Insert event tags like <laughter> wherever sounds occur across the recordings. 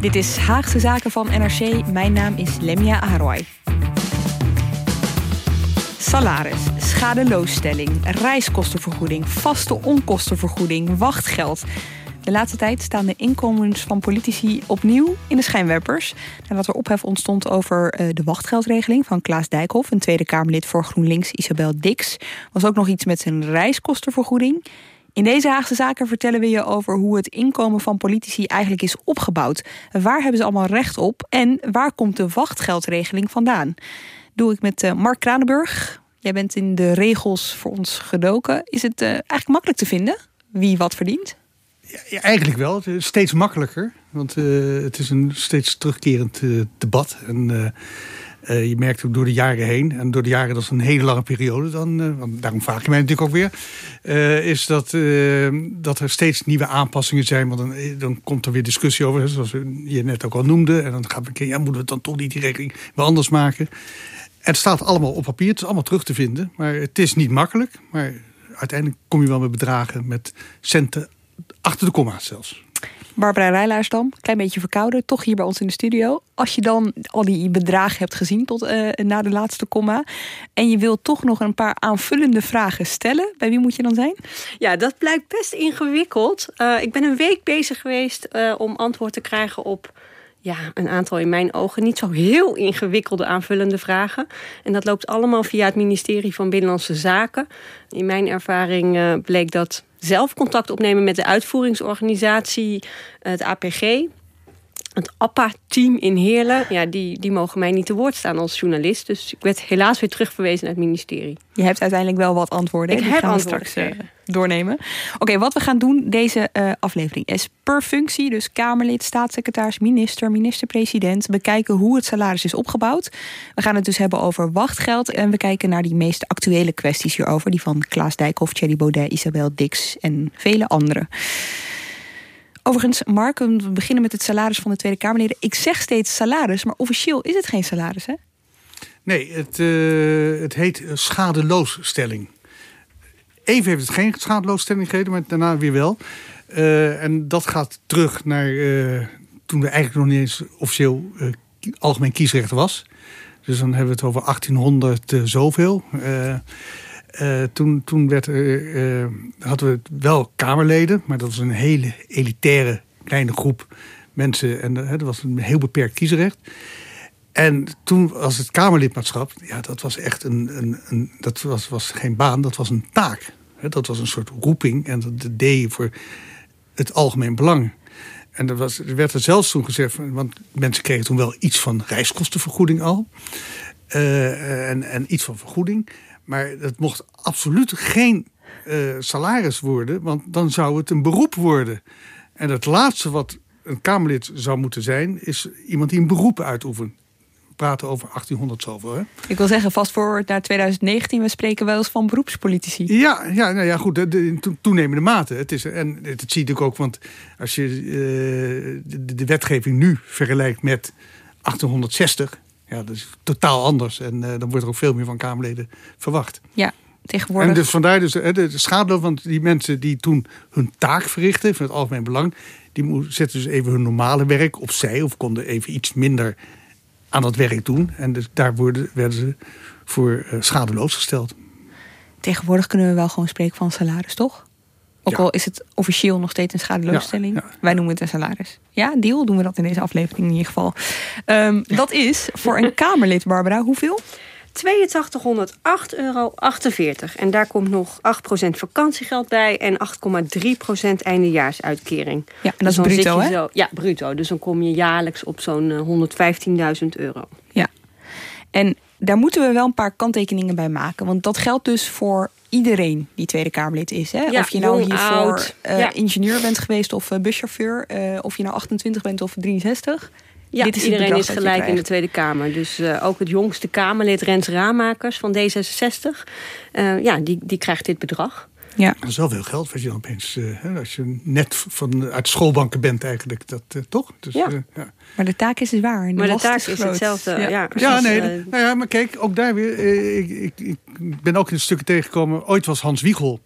Dit is Haagse Zaken van NRC. Mijn naam is Lemia Aharwai. Salaris, schadeloosstelling, reiskostenvergoeding, vaste onkostenvergoeding, wachtgeld. De laatste tijd staan de inkomens van politici opnieuw in de schijnwerpers. Nadat er ophef ontstond over eh, de wachtgeldregeling van Klaas Dijkhoff, een Tweede Kamerlid voor GroenLinks, Isabel Dix, was ook nog iets met zijn reiskostenvergoeding. In deze Haagse Zaken vertellen we je over hoe het inkomen van politici eigenlijk is opgebouwd. Waar hebben ze allemaal recht op en waar komt de wachtgeldregeling vandaan? Doe ik met eh, Mark Kranenburg. Jij bent in de regels voor ons gedoken. Is het uh, eigenlijk makkelijk te vinden wie wat verdient? Ja, eigenlijk wel. Steeds makkelijker. Want uh, het is een steeds terugkerend debat. En je merkt ook door de jaren heen, en door de jaren, dat is een hele lange periode dan, uh, want daarom vraag je mij natuurlijk ook weer, uh, is dat, dat er steeds nieuwe aanpassingen zijn. Want dan, dan komt er weer discussie over, zoals je net ook al noemde. En dan gaat een keer, ja, moeten we dan toch niet die regeling wel anders maken? het staat allemaal op papier, het is allemaal terug te vinden. Maar het is niet makkelijk, maar uiteindelijk kom je wel met bedragen met centen achter de komma's zelfs. Barbara Rijlaarsdam, klein beetje verkouden, toch hier bij ons in de studio. Als je dan al die bedragen hebt gezien tot uh, na de laatste komma... en je wilt toch nog een paar aanvullende vragen stellen... bij wie moet je dan zijn? Ja, dat blijkt best ingewikkeld. Uh, ik ben een week bezig geweest uh, om antwoord te krijgen op ja, een aantal in mijn ogen niet zo heel ingewikkelde aanvullende vragen. En dat loopt allemaal via het ministerie van Binnenlandse Zaken. In mijn ervaring uh, bleek dat zelf contact opnemen met de uitvoeringsorganisatie, het APG, het APPA-team in Heerlen, ja, die, die mogen mij niet te woord staan als journalist. Dus ik werd helaas weer terugverwezen naar het ministerie. Je hebt uiteindelijk wel wat antwoorden. Ik heb antwoorden straks uh, doornemen. Oké, wat we gaan doen deze uh, aflevering is per functie, dus Kamerlid, staatssecretaris, minister, minister-president, bekijken hoe het salaris is opgebouwd. We gaan het dus hebben over wachtgeld en we kijken naar die meest actuele kwesties hierover. Die van Klaas Dijkhoff, Thierry Baudet, Isabel Dix en vele anderen. Overigens, Mark, we beginnen met het salaris van de Tweede Kamerleden. Ik zeg steeds salaris, maar officieel is het geen salaris, hè? Nee, het, uh, het heet schadeloosstelling. Even heeft het geen schadeloosstelling gegeven, maar daarna weer wel. Uh, en dat gaat terug naar uh, toen er eigenlijk nog niet eens officieel algemeen kiesrecht was. Dus dan hebben we het over 1800 zoveel. Uh, toen, toen werd er, uh, hadden we wel Kamerleden, maar dat was een hele elitaire kleine groep mensen. En dat was een heel beperkt kiesrecht. En toen was het Kamerlidmaatschap, ja, dat was echt een, een, een dat was, was geen baan, dat was een taak. Dat was een soort roeping en dat deed je voor het algemeen belang. En er, was, er werd er zelfs toen gezegd, want mensen kregen toen wel iets van reiskostenvergoeding al. en, en iets van vergoeding. Maar het mocht absoluut geen uh, salaris worden, want dan zou het een beroep worden. En het laatste wat een Kamerlid zou moeten zijn, is iemand die een beroep uitoefent. We praten over 1800 zoveel. Hè? Ik wil zeggen, vast voor naar 2019, we spreken wel eens van beroepspolitici. Ja, ja, nou ja goed, de, toenemende mate. Het is, en dat zie je ook, want als je uh, de, de wetgeving nu vergelijkt met 1860 ja, dat is totaal anders. En uh, dan wordt er ook veel meer van Kamerleden verwacht. Ja, tegenwoordig. En dus vandaar dus, de, de schadeloos, want die mensen die toen hun taak verrichten, van het algemeen belang, die zetten dus even hun normale werk opzij of konden even iets minder aan dat werk doen. En dus daar worden, werden ze voor uh, schadeloos gesteld. Tegenwoordig kunnen we wel gewoon spreken van salaris, toch? Ook al is het officieel nog steeds een schadeloosstelling. Ja, ja. Wij noemen het een salaris. Ja, deal doen we dat in deze aflevering in ieder geval. Ehm, dat is voor een Kamerlid, Barbara, hoeveel? 8208,48 euro. En daar komt nog 8% vakantiegeld bij en 8,3% eindejaarsuitkering. Ja, en dat Dus is bruto, hè? zo- ja, bruto. Dus dan kom je jaarlijks op zo'n eh, 115.000 euro. Ja. En daar moeten we wel een paar kanttekeningen bij maken. Want dat geldt dus voor iedereen die Tweede Kamerlid is. Hè? Ja, of je nou hiervoor Ja. ingenieur bent geweest of eh, buschauffeur. eh, of je nou 28 bent of 63. Ja, Dit is iedereen is gelijk in de. Tweede Kamer. Dus ook het jongste Kamerlid Rens Raamakers van D66... eh, ja, die, die krijgt dit bedrag. Ja. Dat is wel veel geld wat je dan opeens, eh, hè, als je net van, uit schoolbanken bent eigenlijk, dat eh, toch? Dus, Ja. eh, ja. Maar de taak is zwaar. Maar de taak is, hetzelfde, ja. nee. nou ja, maar kijk, ook daar weer. eh, ik, ik, ik ben ook in stukken tegengekomen. Ooit was Hans Wiegel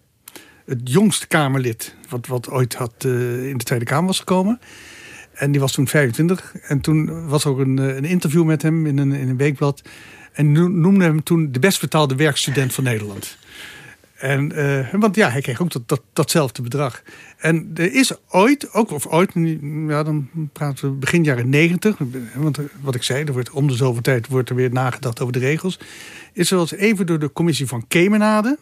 het jongste Kamerlid. Wat, wat ooit had, eh, in de Tweede Kamer was gekomen. En die was toen 25. En toen was er ook een, een interview met hem in een, in een weekblad. En no- noemde hem toen de best betaalde werkstudent van Nederland. En, eh, want ja, hij kreeg ook dat, dat, datzelfde bedrag. En er is ooit, ook of ooit, ja, dan praten we begin jaren negentig. Want eh, wat ik zei, er wordt om de zoveel tijd wordt er weer nagedacht over de regels. Is er wel eens even door de commissie van Kemenade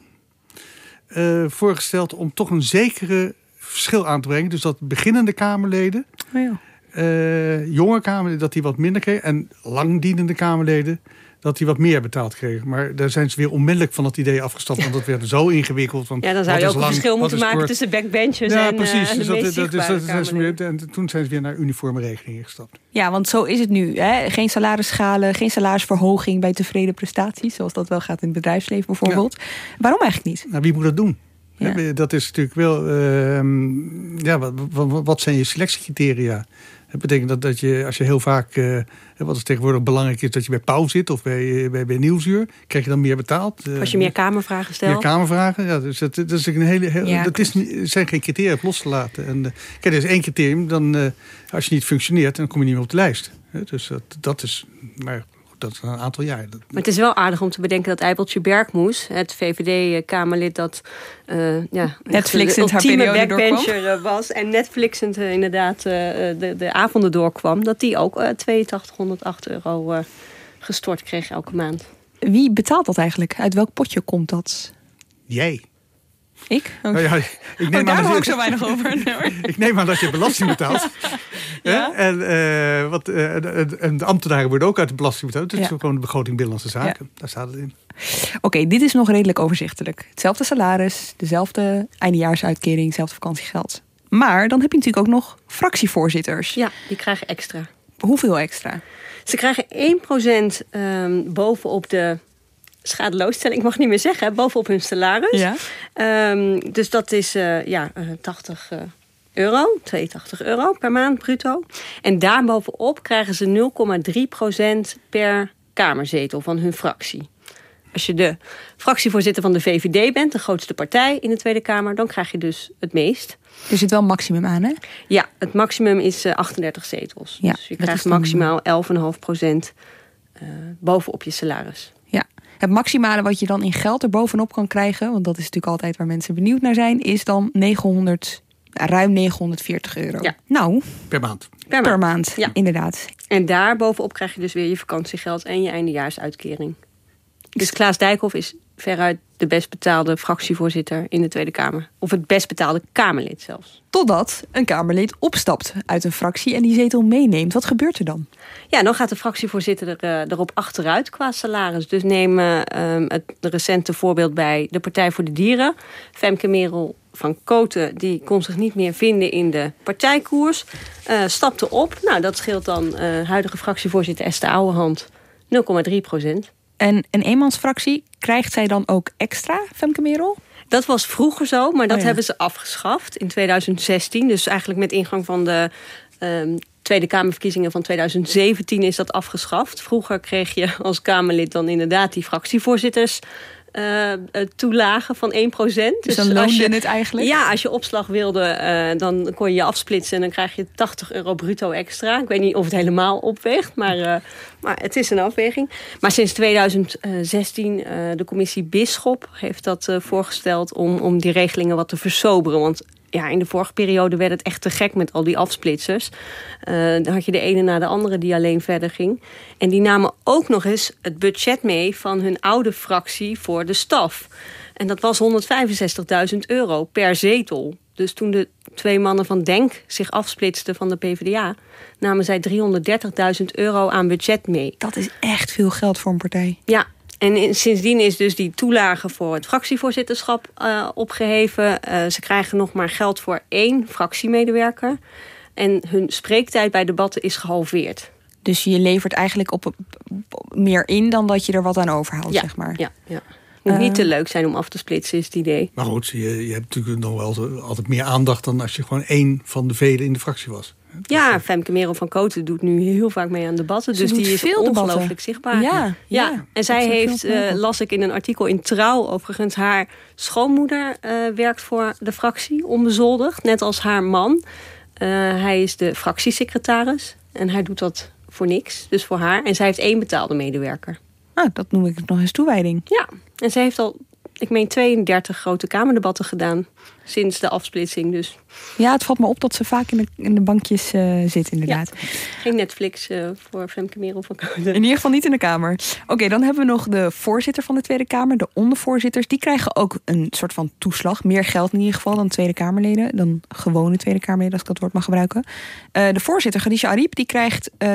eh, voorgesteld om toch een zekere verschil aan te brengen. Dus dat beginnende Kamerleden, Oh ja. jonge Kamerleden, dat die wat minder kregen. En langdienende Kamerleden, dat die wat meer betaald kregen. Maar daar zijn ze weer onmiddellijk van dat idee afgestapt. Want dat werd zo ingewikkeld. Van, ja, dan zou wat je is ook een verschil moeten maken kort. tussen backbenchers Ja, en, eh, precies. Dus dat, meest dat, dus, zijn ze weer, en toen zijn ze weer naar uniforme regelingen gestapt. Ja, want zo is het nu. Hè? Geen salarisschalen, geen salarisverhoging bij tevreden prestaties. Zoals dat wel gaat in het bedrijfsleven bijvoorbeeld. Waarom eigenlijk niet? Nou, wie moet dat doen? Ja. Dat is natuurlijk wel. ehm, ja, wat, wat, wat zijn je selectiecriteria? Dat betekent dat, dat je, als je heel vaak. eh, wat is tegenwoordig belangrijk is, dat je bij Pauw zit of bij, eh, bij, bij Nieuwsuur. Krijg je dan meer betaald? Eh, Als je meer kamervragen stelt. meer kamervragen. Ja, dus dat, dat is een hele. heel- Ja, dat is, zijn geen criteria los te laten. En, kijk, er is één criterium. Dan, als je niet functioneert, dan kom je niet meer op de lijst. Dus dat, dat is. Maar dat is een aantal jaar. Maar het is wel aardig om te bedenken dat Eibeltje Bergmoes, het VVD-Kamerlid dat eh ja, Netflixend de haar periode backbencher eh, was en Netflixend inderdaad eh, de, de avonden doorkwam, dat die ook eh 8208 euro eh, gestort kreeg elke maand. Wie betaalt dat eigenlijk? Uit welk potje komt dat? jij. Ik? Oh, Nou ja, ik oh, neem daar aan hoor dat ik je, zo weinig over. <laughs> Ik neem aan dat je belasting betaalt. <laughs> Ja. En, eh, wat, eh, de, en de ambtenaren worden ook uit de belasting betaald. Dus Ja. het is gewoon de begroting Binnenlandse Zaken. Daar staat het in. Oké, dit is nog redelijk overzichtelijk. Hetzelfde salaris, dezelfde eindejaarsuitkering, hetzelfde vakantiegeld. Maar dan heb je natuurlijk ook nog fractievoorzitters. Ja, die krijgen extra. Hoeveel extra? Ze krijgen 1% ehm, bovenop de schadeloosstelling, ik mag niet meer zeggen, bovenop hun salaris. Ja. Ehm, dus dat is eh, ja, eh, 80 eh, euro, 82 euro per maand bruto. En daarbovenop krijgen ze 0,3% per kamerzetel van hun fractie. Als je de fractievoorzitter van de VVD bent, de grootste partij in de Tweede Kamer, dan krijg je dus het meest. Er zit wel een maximum aan, hè? Ja, het maximum is eh, 38 zetels. Ja, dus je krijgt maximaal 11,5% eh bovenop je salaris. Het maximale wat je dan in geld er bovenop kan krijgen, want dat is natuurlijk altijd waar mensen benieuwd naar zijn, is dan 900, ruim 940 euro. Ja. Nou, Per maand. Per, per maand. maand, Ja. inderdaad. En daar bovenop krijg je dus weer je vakantiegeld en je eindejaarsuitkering. Dus Klaas Dijkhoff is veruit de best betaalde fractievoorzitter in de Tweede Kamer. Of het best betaalde Kamerlid zelfs. Totdat een Kamerlid opstapt uit een fractie en die zetel meeneemt. Wat gebeurt er dan? Ja, dan gaat de fractievoorzitter er, eh, erop achteruit qua salaris. Dus neem eh, ehm, het recente voorbeeld bij de Partij voor de Dieren. Femke Merel van Koten die kon zich niet meer vinden in de partijkoers. eh, stapte op. Nou, dat scheelt dan eh, huidige fractievoorzitter Esther Ouwehand 0,3 procent. En een eenmansfractie, krijgt zij dan ook extra, Femke Merel? Dat was vroeger zo, maar dat Oh ja. hebben ze afgeschaft in 2016. Dus eigenlijk met ingang van de ehm, Tweede Kamerverkiezingen van 2017 is dat afgeschaft. Vroeger kreeg je als Kamerlid dan inderdaad die fractievoorzitters uh, toelage van 1%. Dus, dus dan loonde je, het eigenlijk? Ja, als je opslag wilde, uh, dan kon je je afsplitsen... en dan krijg je 80 euro bruto extra. Ik weet niet of het helemaal opweegt, maar, uh, maar het is een afweging. Maar sinds 2016, de commissie Bisschop heeft dat voorgesteld... Om, om die regelingen wat te versoberen. Want ja, in de vorige periode werd het echt te gek met al die afsplitsers. Uh, dan had je de ene na de andere die alleen verder ging. En die namen ook nog eens het budget mee van hun oude fractie voor de staf. En dat was 165.000 euro per zetel. Dus toen de twee mannen van Denk zich afsplitsten van de PvdA... namen zij 330.000 euro aan budget mee. Dat is echt veel geld voor een partij. Ja, en sindsdien is dus die toelage voor het fractievoorzitterschap uh, opgeheven. Uh, ze krijgen nog maar geld voor één fractiemedewerker. En hun spreektijd bij debatten is gehalveerd. Dus je levert eigenlijk op, meer in dan dat je er wat aan overhoudt, ja, zeg maar. Ja, ja. Het moet niet te leuk zijn om af te splitsen, is het idee. Maar goed, je, je hebt natuurlijk nog wel altijd meer aandacht... dan als je gewoon één van de velen in de fractie was. Ja, Femke Merel van Koten doet nu heel vaak mee aan debatten. dus die is ongelooflijk zichtbaar. Ja, ja. en zij heeft, uh, las ik in een artikel in Trouw... overigens haar schoonmoeder uh, werkt voor de fractie, onbezoldigd. Net als haar man. Uh, hij is de fractiesecretaris. En hij doet dat voor niks, dus voor haar. En zij heeft één betaalde medewerker. Ah, dat noem ik nog eens toewijding. Ja, en ze heeft al ik meen 32 grote Kamerdebatten gedaan sinds de afsplitsing. Dus. Ja, het valt me op dat ze vaak in de, in de bankjes uh, zit, inderdaad. geen Netflix uh, voor Femke Merel van. In ieder geval niet in de Kamer. Oké, dan hebben we nog de voorzitter van de Tweede Kamer, de ondervoorzitters. Die krijgen ook een soort van toeslag. Meer geld in ieder geval dan Tweede Kamerleden. Dan gewone Tweede Kamerleden, als ik dat woord mag gebruiken. Uh, de voorzitter, Khadija Ariep, die krijgt 34%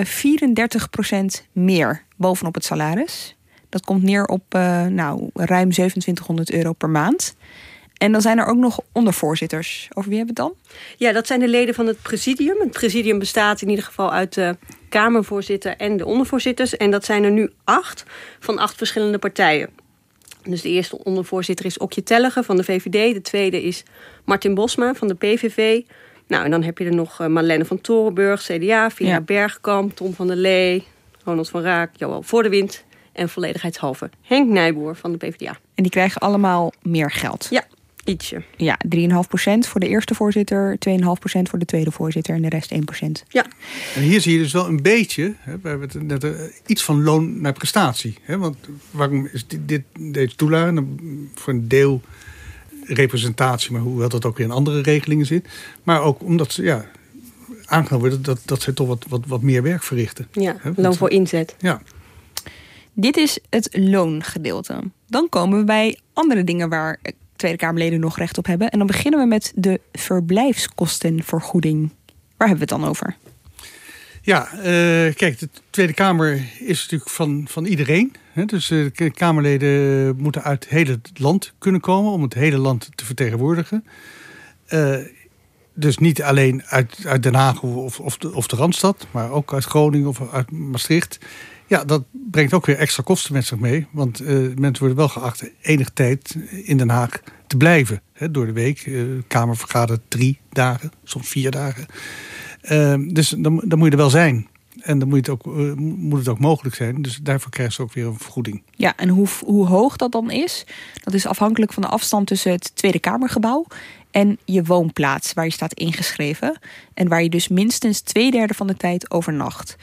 meer bovenop het salaris. Dat komt neer op uh, nou, ruim 2700 euro per maand. En dan zijn er ook nog ondervoorzitters. Over wie hebben we het dan? Ja, dat zijn de leden van het presidium. Het presidium bestaat in ieder geval uit de Kamervoorzitter en de ondervoorzitters. En dat zijn er nu acht van acht verschillende partijen. Dus de eerste ondervoorzitter is Okje Tellegen van de VVD. De tweede is Martin Bosma van de PVV. Nou, en dan heb je er nog uh, Marlene van Torenburg, CDA, Via ja. Bergkamp, Tom van der Lee, Ronald van Raak, Joël Voordewind en volledigheidshalve Henk Nijboer van de PvdA. En die krijgen allemaal meer geld? Ja, ietsje. Ja, 3,5% voor de eerste voorzitter, 2,5% voor de tweede voorzitter en de rest 1%. Ja. En hier zie je dus wel een beetje, hè, we hebben het net uh, iets van loon naar prestatie. Hè, want waarom is dit, dit deze toelage nou, voor een deel representatie, maar hoewel dat ook weer in andere regelingen zit. Maar ook omdat ze ja, aangenomen wordt dat, dat ze toch wat, wat, wat meer werk verrichten. Ja, hè, loon voor inzet. Ja. Dit is het loongedeelte. Dan komen we bij andere dingen waar Tweede Kamerleden nog recht op hebben. En dan beginnen we met de verblijfskostenvergoeding. Waar hebben we het dan over? Ja, uh, kijk, de Tweede Kamer is natuurlijk van, van iedereen. Hè? Dus uh, de Kamerleden moeten uit het hele land kunnen komen om het hele land te vertegenwoordigen. Uh, dus niet alleen uit, uit Den Haag of, of, de, of de Randstad, maar ook uit Groningen of uit Maastricht. Ja, dat brengt ook weer extra kosten met zich mee. Want uh, mensen worden wel geacht enige tijd in Den Haag te blijven. Hè, door de week. Uh, drie dagen, soms vier dagen. Uh, dus dan, dan, moet je er wel zijn. En dan moet het, ook, uh, moet het ook mogelijk zijn. Dus daarvoor krijgen ze ook weer een vergoeding. Ja, en hoe, hoe hoog dat dan is, dat is afhankelijk van de afstand tussen het Tweede Kamergebouw en je woonplaats waar je staat ingeschreven. En waar je dus minstens twee derde van de tijd overnacht.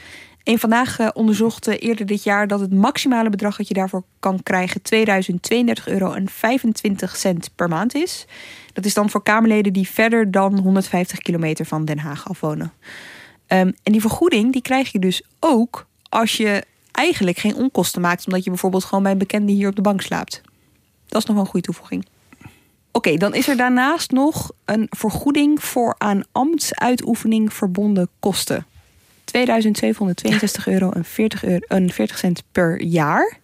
Een vandaag uh, onderzocht uh, eerder dit jaar dat het maximale bedrag dat je daarvoor kan krijgen 2032 euro en 25 cent per maand is. Dat is dan voor Kamerleden die verder dan 150 kilometer van Den Haag afwonen. Um, en die vergoeding die krijg je dus ook als je eigenlijk geen onkosten maakt, omdat je bijvoorbeeld gewoon bij een bekende hier op de bank slaapt. Dat is nog wel een goede toevoeging. Oké, dan is er daarnaast nog een vergoeding voor aan ambtsuitoefening verbonden kosten. 2762 euro en 40, euro en 40 cent per jaar.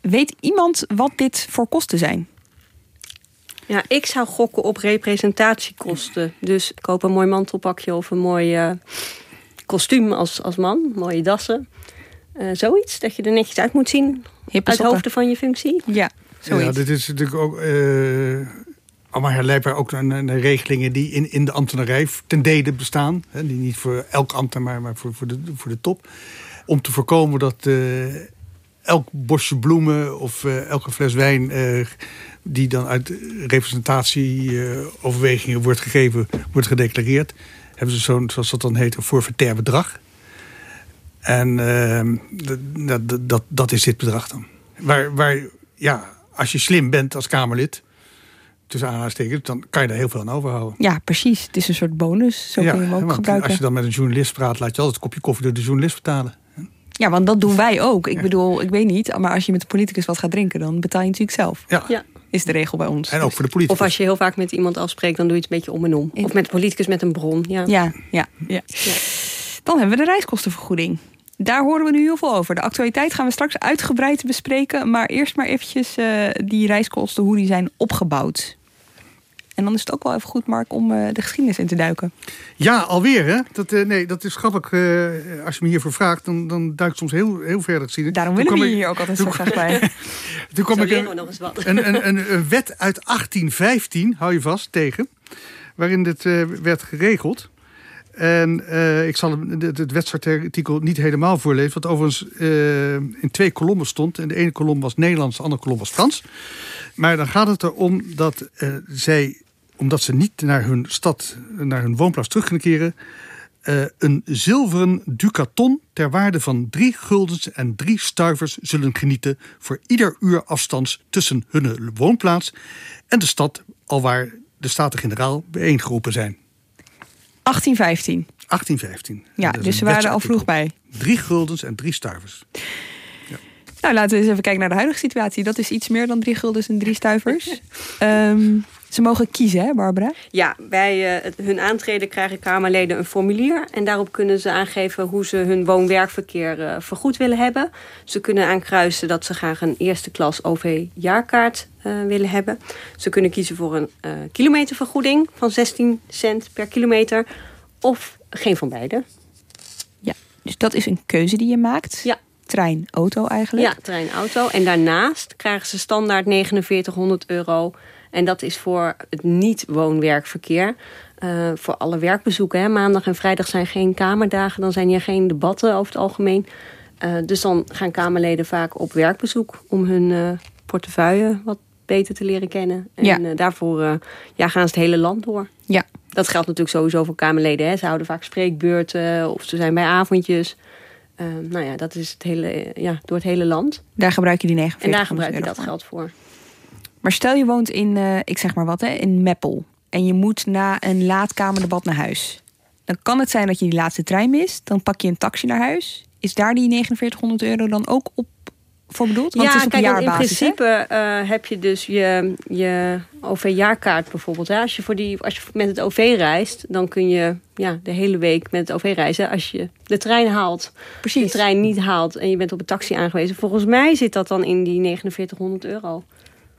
Weet iemand wat dit voor kosten zijn? Ja, ik zou gokken op representatiekosten. Dus koop een mooi mantelpakje of een mooi uh, kostuum als, als man. Mooie dassen. Uh, zoiets, dat je er netjes uit moet zien. Hippe uit hoofden van je functie. Ja, zoiets. Ja, dit is natuurlijk ook... Uh, allemaal herleidbaar ook naar, regelingen die in, in de ambtenarij ten dele bestaan. Hè, die niet voor elk ambtenaar, maar voor, voor, de, voor de top. Om te voorkomen dat uh, elk bosje bloemen of elke fles wijn die dan uit representatieoverwegingen wordt gegeven, wordt gedeclareerd. Hebben ze zo'n, zoals dat dan heet, een forfaitair bedrag. En dat, dat, dat is dit bedrag dan. Waar, waar, ja, als je slim bent als Kamerlid, tussen aanhalingstekens, dan kan je daar heel veel aan overhouden. Ja, precies. Het is een soort bonus. Zo kun je hem ook gebruiken. Als je dan met een journalist praat, laat je altijd een kopje koffie door de journalist betalen. Ja, want dat doen wij ook. Ik bedoel, ik weet niet, maar als je met de politicus wat gaat drinken, dan betaal je natuurlijk zelf. Ja. ja. Is de regel bij ons. En ook voor de politicus. Of als je heel vaak met iemand afspreekt, dan doe je het een beetje om en om. Of met de politicus met een bron. Ja, ja, ja. ja. Dan hebben we de reiskostenvergoeding. Daar horen we nu heel veel over. De actualiteit gaan we straks uitgebreid bespreken. Maar eerst maar eventjes uh, die reiskosten, hoe die zijn opgebouwd. En dan is het ook wel even goed, Mark, om uh, de geschiedenis in te duiken. Ja, alweer hè? Dat, uh, nee, dat is grappig. Uh, als je me hiervoor vraagt, dan, dan duik ik soms heel, heel ver de geschiedenis. Daarom willen we je hier ook altijd zo graag bij. <laughs> <laughs> toen kwam ik een, een, een, een, een, wet uit 1815, hou je vast, tegen. Waarin dit werd geregeld. En uh, ik zal het, het wetsartikel niet helemaal voorlezen. Wat overigens uh, in twee kolommen stond. En de ene kolom was Nederlands, de andere kolom was Frans. Maar dan gaat het erom dat uh, zij, omdat ze niet naar hun stad, naar hun woonplaats terug kunnen keren... een zilveren ducaton ter waarde van drie guldens en drie stuivers zullen genieten... voor ieder uur afstands tussen hun woonplaats en de stad... alwaar de Staten-Generaal bijeengeroepen zijn. 1815. 1815. Ja, dus ze waren er al vroeg bij. Drie guldens en drie stuivers. Ja. Nou, laten we eens even kijken naar de huidige situatie. Dat is iets meer dan drie guldens en drie stuivers. um, <laughs> ze mogen kiezen, hè, Barbara? Ja, bij uh, hun aantreden krijgen Kamerleden een formulier. En daarop kunnen ze aangeven hoe ze hun woon-werkverkeer uh, vergoed willen hebben. Ze kunnen aankruisen dat ze graag een eerste klas OV-jaarkaart uh, willen hebben. Ze kunnen kiezen voor een kilometervergoeding van 16 cent per kilometer. Of geen van beide. Ja, dus dat is een keuze die je maakt. Ja. Trein, auto eigenlijk. Ja, trein, auto. En daarnaast krijgen ze standaard 4900 euro en dat is voor het niet-woon-werkverkeer. Uh, voor alle werkbezoeken. Hè. Maandag en vrijdag zijn geen kamerdagen. Dan zijn hier geen debatten over het algemeen. Uh, dus dan gaan Kamerleden vaak op werkbezoek om hun uh, portefeuille wat beter te leren kennen. En ja. daarvoor ja, gaan ze het hele land door. Ja. Dat geldt natuurlijk sowieso voor Kamerleden. Hè. Ze houden vaak spreekbeurten of ze zijn bij avondjes. nou ja, dat is het hele, ja, door het hele land. Daar gebruik je die 49 En daar gebruik je dat geld voor. Maar stel je woont in, uh, ik zeg maar wat, hè, in Meppel. En je moet na een laatkamerdebat naar huis. Dan kan het zijn dat je die laatste trein mist. Dan pak je een taxi naar huis. Is daar die 4900 euro dan ook op voor bedoeld? Want ja, het is op kijk, jaarbasis, in principe uh, heb je dus je, je OV-jaarkaart bijvoorbeeld. Hè? Als, je voor die, als je met het OV reist, dan kun je ja, de hele week met het OV reizen. Als je de trein haalt, Precies. de trein niet haalt en je bent op een taxi aangewezen. Volgens mij zit dat dan in die 4900 euro.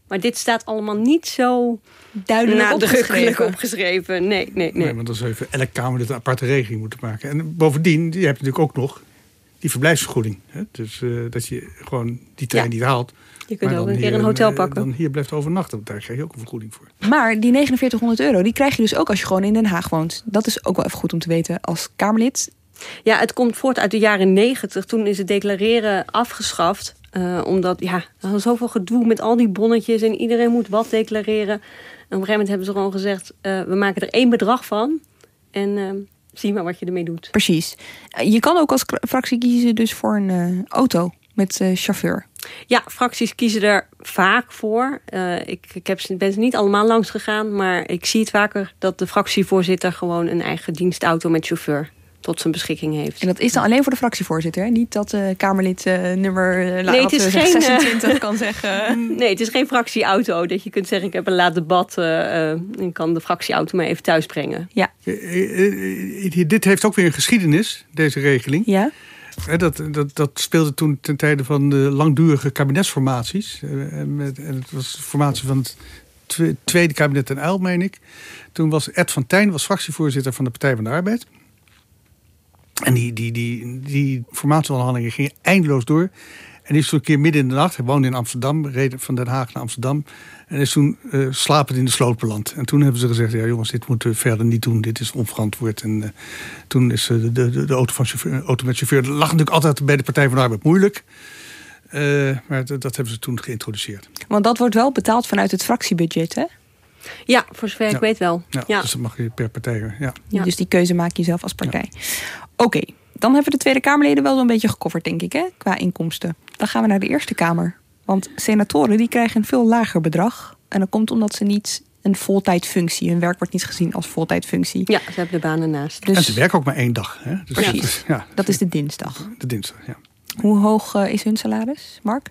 Maar dit staat allemaal niet zo duidelijk opgeschreven. opgeschreven. Nee, nee, nee. nee want dan zou je voor elke kamer een aparte regeling moeten maken. En bovendien, je hebt natuurlijk ook nog die verblijfsvergoeding. Hè? Dus uh, dat je gewoon die trein ja. niet haalt. Je kunt ook een keer een hotel pakken. Dan hier blijft overnachten, daar krijg je ook een vergoeding voor. Maar die 4900 euro, die krijg je dus ook als je gewoon in Den Haag woont. Dat is ook wel even goed om te weten als Kamerlid. Ja, het komt voort uit de jaren 90. Toen is het declareren afgeschaft. Uh, omdat, ja, er was zoveel gedoe met al die bonnetjes en iedereen moet wat declareren. En op een gegeven moment hebben ze gewoon gezegd: uh, we maken er één bedrag van. En uh, zie maar wat je ermee doet. Precies. Je kan ook als fractie kiezen dus voor een auto met chauffeur. Ja, fracties kiezen er vaak voor. ik ik heb, ben ze niet allemaal langs gegaan, maar ik zie het vaker dat de fractievoorzitter gewoon een eigen dienstauto met chauffeur tot zijn beschikking heeft. En dat is dan alleen voor de fractievoorzitter, hè? niet dat de Kamerlid uh, nummer uh, nee, het is geen, 26 kan <laughs> zeggen. Nee, het is geen fractieauto dat je kunt zeggen ik heb een laat debat uh, en kan de fractieauto me even thuis brengen. Ja. Dit heeft ook weer een geschiedenis, deze regeling. Ja. Dat, dat, dat speelde toen ten tijde van de langdurige kabinetsformaties. En het was de formatie van het tweede kabinet ten Uil, meen ik. Toen was Ed van Tijn was fractievoorzitter van de Partij van de Arbeid. En die, die, die, die formatieonderhandelingen gingen eindeloos door. En die is toen een keer midden in de nacht, hij woonde in Amsterdam, reed van Den Haag naar Amsterdam. En is toen uh, slapend in de sloot beland. En toen hebben ze gezegd, ja jongens, dit moeten we verder niet doen. Dit is onverantwoord. En uh, toen is uh, de, de, de auto, van chauffeur, auto met chauffeur, dat lag natuurlijk altijd bij de Partij van de Arbeid moeilijk. Uh, maar dat, hebben ze toen geïntroduceerd. Want dat wordt wel betaald vanuit het fractiebudget, hè? Ja, voor zover ik weet wel. Ja, ja, Dus dat mag je per partij. Ja. ja. Dus die keuze maak je zelf als partij. Oké, dan hebben we de Tweede Kamerleden wel zo'n beetje gecoverd, denk ik, hè, qua inkomsten. Dan gaan we naar de Eerste Kamer. Want senatoren die krijgen een veel lager bedrag. En dat komt omdat ze niet een voltijdfunctie. Hun werk wordt niet gezien als voltijdfunctie. Ja, ze hebben de banen naast. Dus... En ze werken ook maar één dag. Hè? Dus Precies. ja, dat is de dinsdag. De dinsdag, ja. Hoe hoog uh, is hun salaris, Mark?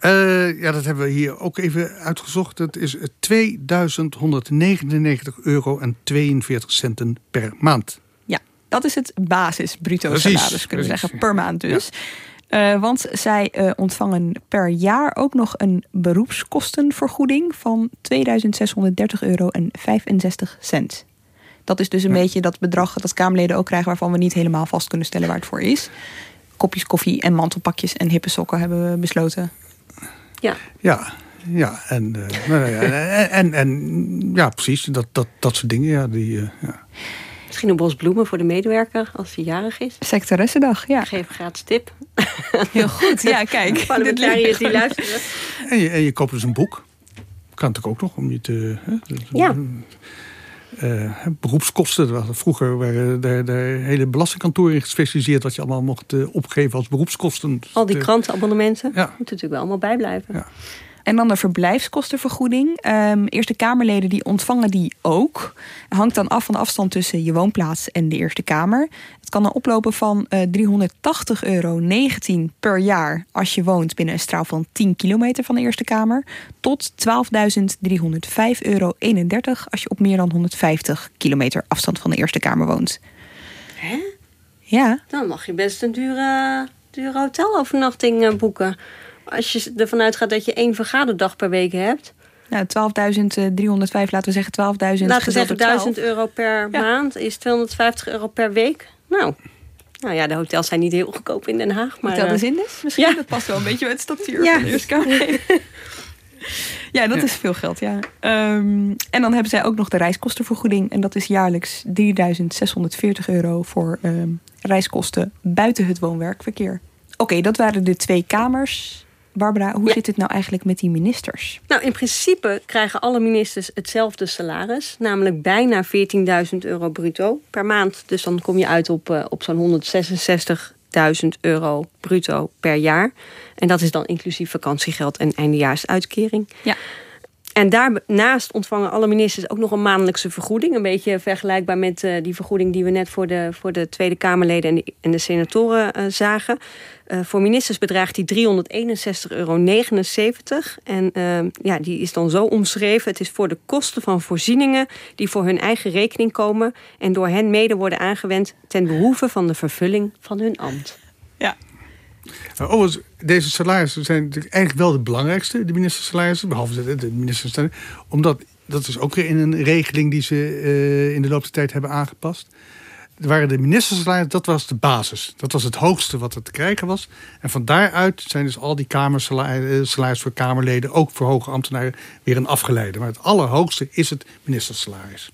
Uh, ja, dat hebben we hier ook even uitgezocht. Dat is 2199 euro en 42 centen per maand. Ja, dat is het basis bruto salaris, kunnen we zeggen, per maand dus. Ja. Uh, want zij uh, ontvangen per jaar ook nog een beroepskostenvergoeding van 2630 euro en 65 cent. Dat is dus een ja. beetje dat bedrag dat Kamerleden ook krijgen waarvan we niet helemaal vast kunnen stellen waar het voor is. Kopjes koffie en mantelpakjes en hippe sokken hebben we besloten. Ja. Ja, ja, en, uh, en, en, ja, precies, dat, dat, dat soort dingen. Ja, die, uh, ja. Misschien een bos bloemen voor de medewerker als hij jarig is. Sectoressendag, ja. Geef gratis tip. Heel goed, ja, kijk. <laughs> Parlementariërs die luisteren. En je, en je koopt dus een boek. Kan natuurlijk ook nog om je te... Hè, ja. Uh, beroepskosten. Vroeger waren er, hele belastingkantoren in gespecialiseerd... wat je allemaal mocht uh, opgeven als beroepskosten. Al die krantenabonnementen. Ja. Moet natuurlijk wel allemaal bijblijven. Ja. En dan de verblijfskostenvergoeding. Um, Eerste Kamerleden die ontvangen die ook. Hangt dan af van de afstand tussen je woonplaats en de Eerste Kamer. Het kan dan oplopen van uh, 380,19 euro per jaar als je woont binnen een straal van 10 kilometer van de Eerste Kamer. Tot 12.305,31 euro als je op meer dan 150 kilometer afstand van de Eerste Kamer woont. Hè? Ja. Dan mag je best een dure, dure hotelovernachting boeken. Als je ervan uitgaat dat je één vergaderdag per week hebt. Nou, 12.305, laten we zeggen 12.000. Laten we zeggen 1000 euro per ja. maand is 250 euro per week. Nou, nou ja, de hotels zijn niet heel goedkoop in Den Haag. Maar, Hotel de Zindes misschien? Ja. Dat past wel een beetje bij het statuur ja. van de <laughs> ja, dat is veel geld, ja. Um, en dan hebben zij ook nog de reiskostenvergoeding. En dat is jaarlijks 3640 euro voor um, reiskosten buiten het woonwerkverkeer. Oké, okay, dat waren de twee kamers. Barbara, hoe ja. zit het nou eigenlijk met die ministers? Nou, in principe krijgen alle ministers hetzelfde salaris. Namelijk bijna 14.000 euro bruto per maand. Dus dan kom je uit op, uh, op zo'n 166.000 euro bruto per jaar. En dat is dan inclusief vakantiegeld en eindejaarsuitkering. Ja. En daarnaast ontvangen alle ministers ook nog een maandelijkse vergoeding. Een beetje vergelijkbaar met uh, die vergoeding die we net voor de, voor de Tweede Kamerleden en de, en de senatoren uh, zagen. Uh, voor ministers bedraagt die 361,79 euro. En ja, die is dan zo omschreven. Het is voor de kosten van voorzieningen die voor hun eigen rekening komen. En door hen mede worden aangewend ten behoeve van de vervulling van hun ambt. Ja, Oh, deze salarissen zijn natuurlijk eigenlijk wel de belangrijkste, de ministersalarissen, behalve de, de ministersalarissen. Omdat dat is ook weer in een regeling die ze uh, in de loop der tijd hebben aangepast. Er waren de ministersalarissen, dat was de basis. Dat was het hoogste wat er te krijgen was. En van daaruit zijn dus al die kamersalaris voor Kamerleden, ook voor hoge ambtenaren, weer een afgeleide. Maar het allerhoogste is het ministersalaris.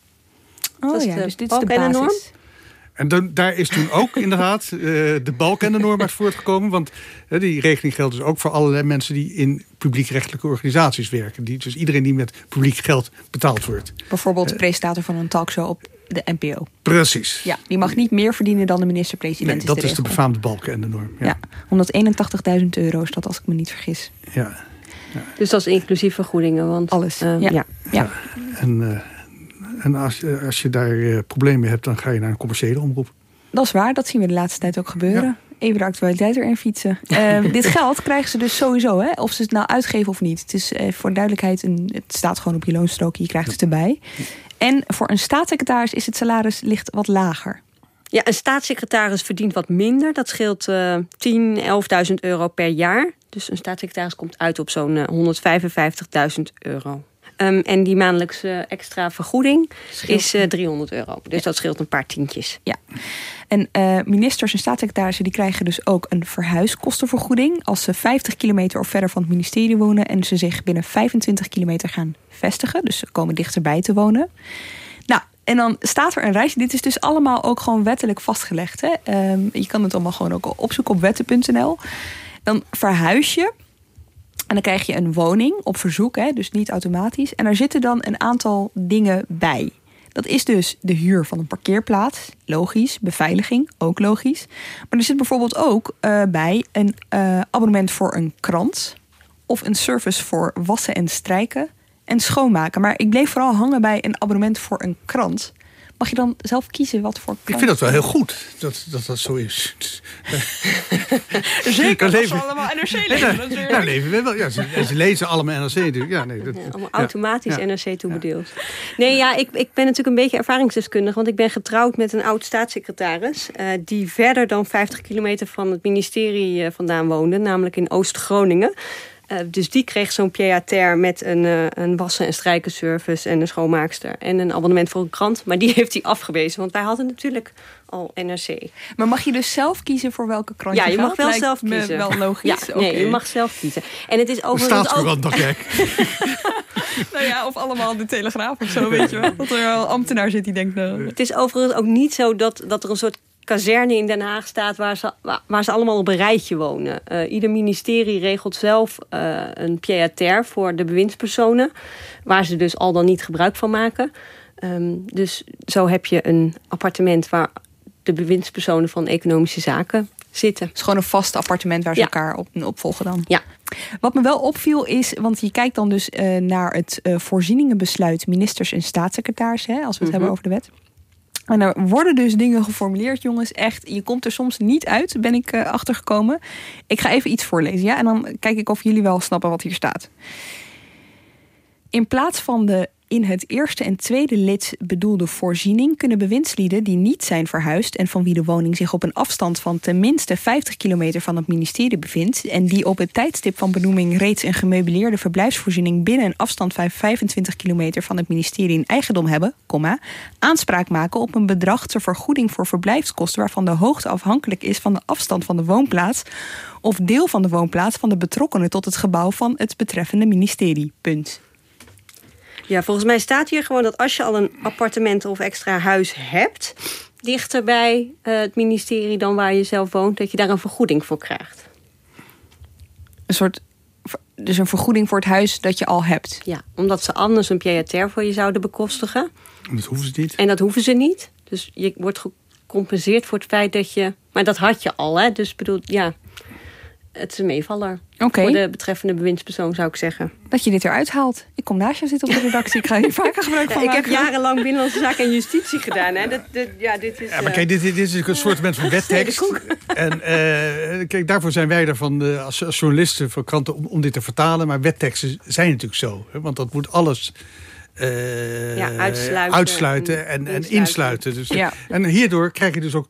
Oh ja, dus dit is de basis. En dan, daar is toen ook <laughs> inderdaad uh, de balk en de norm uit voortgekomen. Want uh, die regeling geldt dus ook voor allerlei mensen die in publiekrechtelijke organisaties werken. Die, dus iedereen die met publiek geld betaald wordt. Bijvoorbeeld de presentator van een talkshow op de NPO. Precies. Ja, die mag niet meer verdienen dan de minister-president. Nee, dat is de, is de befaamde balk en de norm. Ja, ja 181.000 euro is dat als ik me niet vergis. Ja. ja. Dus dat is inclusief vergoedingen? Want, Alles, uh, ja. ja. ja. En en als, als je daar uh, problemen hebt, dan ga je naar een commerciële omroep. Dat is waar, dat zien we de laatste tijd ook gebeuren. Ja. Even de actualiteit erin fietsen. Uh, <laughs> dit geld krijgen ze dus sowieso, hè? of ze het nou uitgeven of niet. Het is uh, voor duidelijkheid, een, het staat gewoon op je loonstrook, je krijgt het erbij. En voor een staatssecretaris is het salaris licht wat lager. Ja, een staatssecretaris verdient wat minder. Dat scheelt uh, 10, 11.000 euro per jaar. Dus een staatssecretaris komt uit op zo'n 155.000 euro. Um, en die maandelijkse extra vergoeding scheelt. is uh, 300 euro. Dus ja. dat scheelt een paar tientjes. Ja. En uh, ministers en staatssecretarissen die krijgen dus ook een verhuiskostenvergoeding als ze 50 kilometer of verder van het ministerie wonen en ze zich binnen 25 kilometer gaan vestigen. Dus ze komen dichterbij te wonen. Nou, en dan staat er een reisje. Dit is dus allemaal ook gewoon wettelijk vastgelegd. Hè? Um, je kan het allemaal gewoon ook opzoeken op wetten.nl. Dan verhuis je en dan krijg je een woning op verzoek, hè, dus niet automatisch. En daar zitten dan een aantal dingen bij. Dat is dus de huur van een parkeerplaats, logisch. Beveiliging, ook logisch. Maar er zit bijvoorbeeld ook uh, bij een uh, abonnement voor een krant. Of een service voor wassen en strijken en schoonmaken. Maar ik bleef vooral hangen bij een abonnement voor een krant. Mag je dan zelf kiezen wat voor? Ik vind dat wel heel goed dat dat, dat zo is. Zeker, als ze allemaal NRC lezen. Ja, ja, leven we wel. Ja, ze, ze, lezen allemaal NRC natuurlijk. Ja, nee, dat, ja, allemaal automatisch NRC toebedeeld. Nee, ja, ik, ik ben natuurlijk een beetje ervaringsdeskundig. Want ik ben getrouwd met een oud staatssecretaris. Uh, die verder dan 50 kilometer van het ministerie uh, vandaan woonde. Namelijk in Oost-Groningen. Uh, dus die kreeg zo'n pied met een, uh, een wassen- en strijkenservice en een schoonmaakster. En een abonnement voor een krant. Maar die heeft hij afgewezen, want wij hadden natuurlijk al NRC. Maar mag je dus zelf kiezen voor welke krant ja, je Ja, je mag wel zelf kiezen. Wel logisch. Ja, nee, je mag zelf kiezen. En het is overigens ook... <laughs> nou ja, of allemaal de Telegraaf of zo, weet je wel. <laughs> Dat er wel ambtenaar zit die denkt... Nou... Het is overigens ook niet zo dat, dat er een soort kazerne in Den Haag staat waar ze, waar ze allemaal op een rijtje wonen. Uh, ieder ministerie regelt zelf uh, een pied-à-terre voor de bewindspersonen, waar ze dus al dan niet gebruik van maken. Um, dus zo heb je een appartement waar de bewindspersonen van economische zaken zitten. Het is gewoon een vast appartement waar ze ja. elkaar op, opvolgen dan. Ja. Wat me wel opviel is, want je kijkt dan dus uh, naar het voorzieningenbesluit ministers en staatssecretaris, hè, als we het mm -hmm. hebben over de wet. En er worden dus dingen geformuleerd, jongens. Echt, je komt er soms niet uit, ben ik uh, achtergekomen. Ik ga even iets voorlezen, ja? En dan kijk ik of jullie wel snappen wat hier staat. In plaats van de in het eerste en tweede lid bedoelde voorziening kunnen bewindslieden die niet zijn verhuisd en van wie de woning zich op een afstand van tenminste 50 kilometer van het ministerie bevindt en die op het tijdstip van benoeming reeds een gemeubileerde verblijfsvoorziening binnen een afstand van 25 kilometer van het ministerie in eigendom hebben, comma, aanspraak maken op een bedrag ter vergoeding voor verblijfskosten waarvan de hoogte afhankelijk is van de afstand van de woonplaats of deel van de woonplaats van de betrokkenen tot het gebouw van het betreffende ministerie. Punt. Ja, volgens mij staat hier gewoon dat als je al een appartement of extra huis hebt, dichter bij uh, het ministerie dan waar je zelf woont, dat je daar een vergoeding voor krijgt. Een soort. Dus een vergoeding voor het huis dat je al hebt. Ja, omdat ze anders een pied-à-terre voor je zouden bekostigen. Dat hoeven ze niet. En dat hoeven ze niet. Dus je wordt gecompenseerd voor het feit dat je. Maar dat had je al, hè? Dus bedoel, ja. Het is een meevaller. Okay. Voor de betreffende bewindspersoon zou ik zeggen. Dat je dit eruit haalt. Ik kom naast je zitten op de redactie. Ik ga hier <laughs> vaker gebruik van ja. Ik heb jarenlang Binnenlandse Zaken en Justitie gedaan. Hè. Dat, dat, ja, dit is, ja, maar kijk, dit, dit is een soort van <laughs> wettekst. En uh, kijk, daarvoor zijn wij er van uh, als, als, journalisten van kranten om, om dit te vertalen. Maar wetteksten zijn natuurlijk zo. Hè, want dat moet alles... Uh, ja, uitsluiten, uitsluiten en, en, insluiten. insluiten. Dus, ja. En hierdoor krijg je dus ook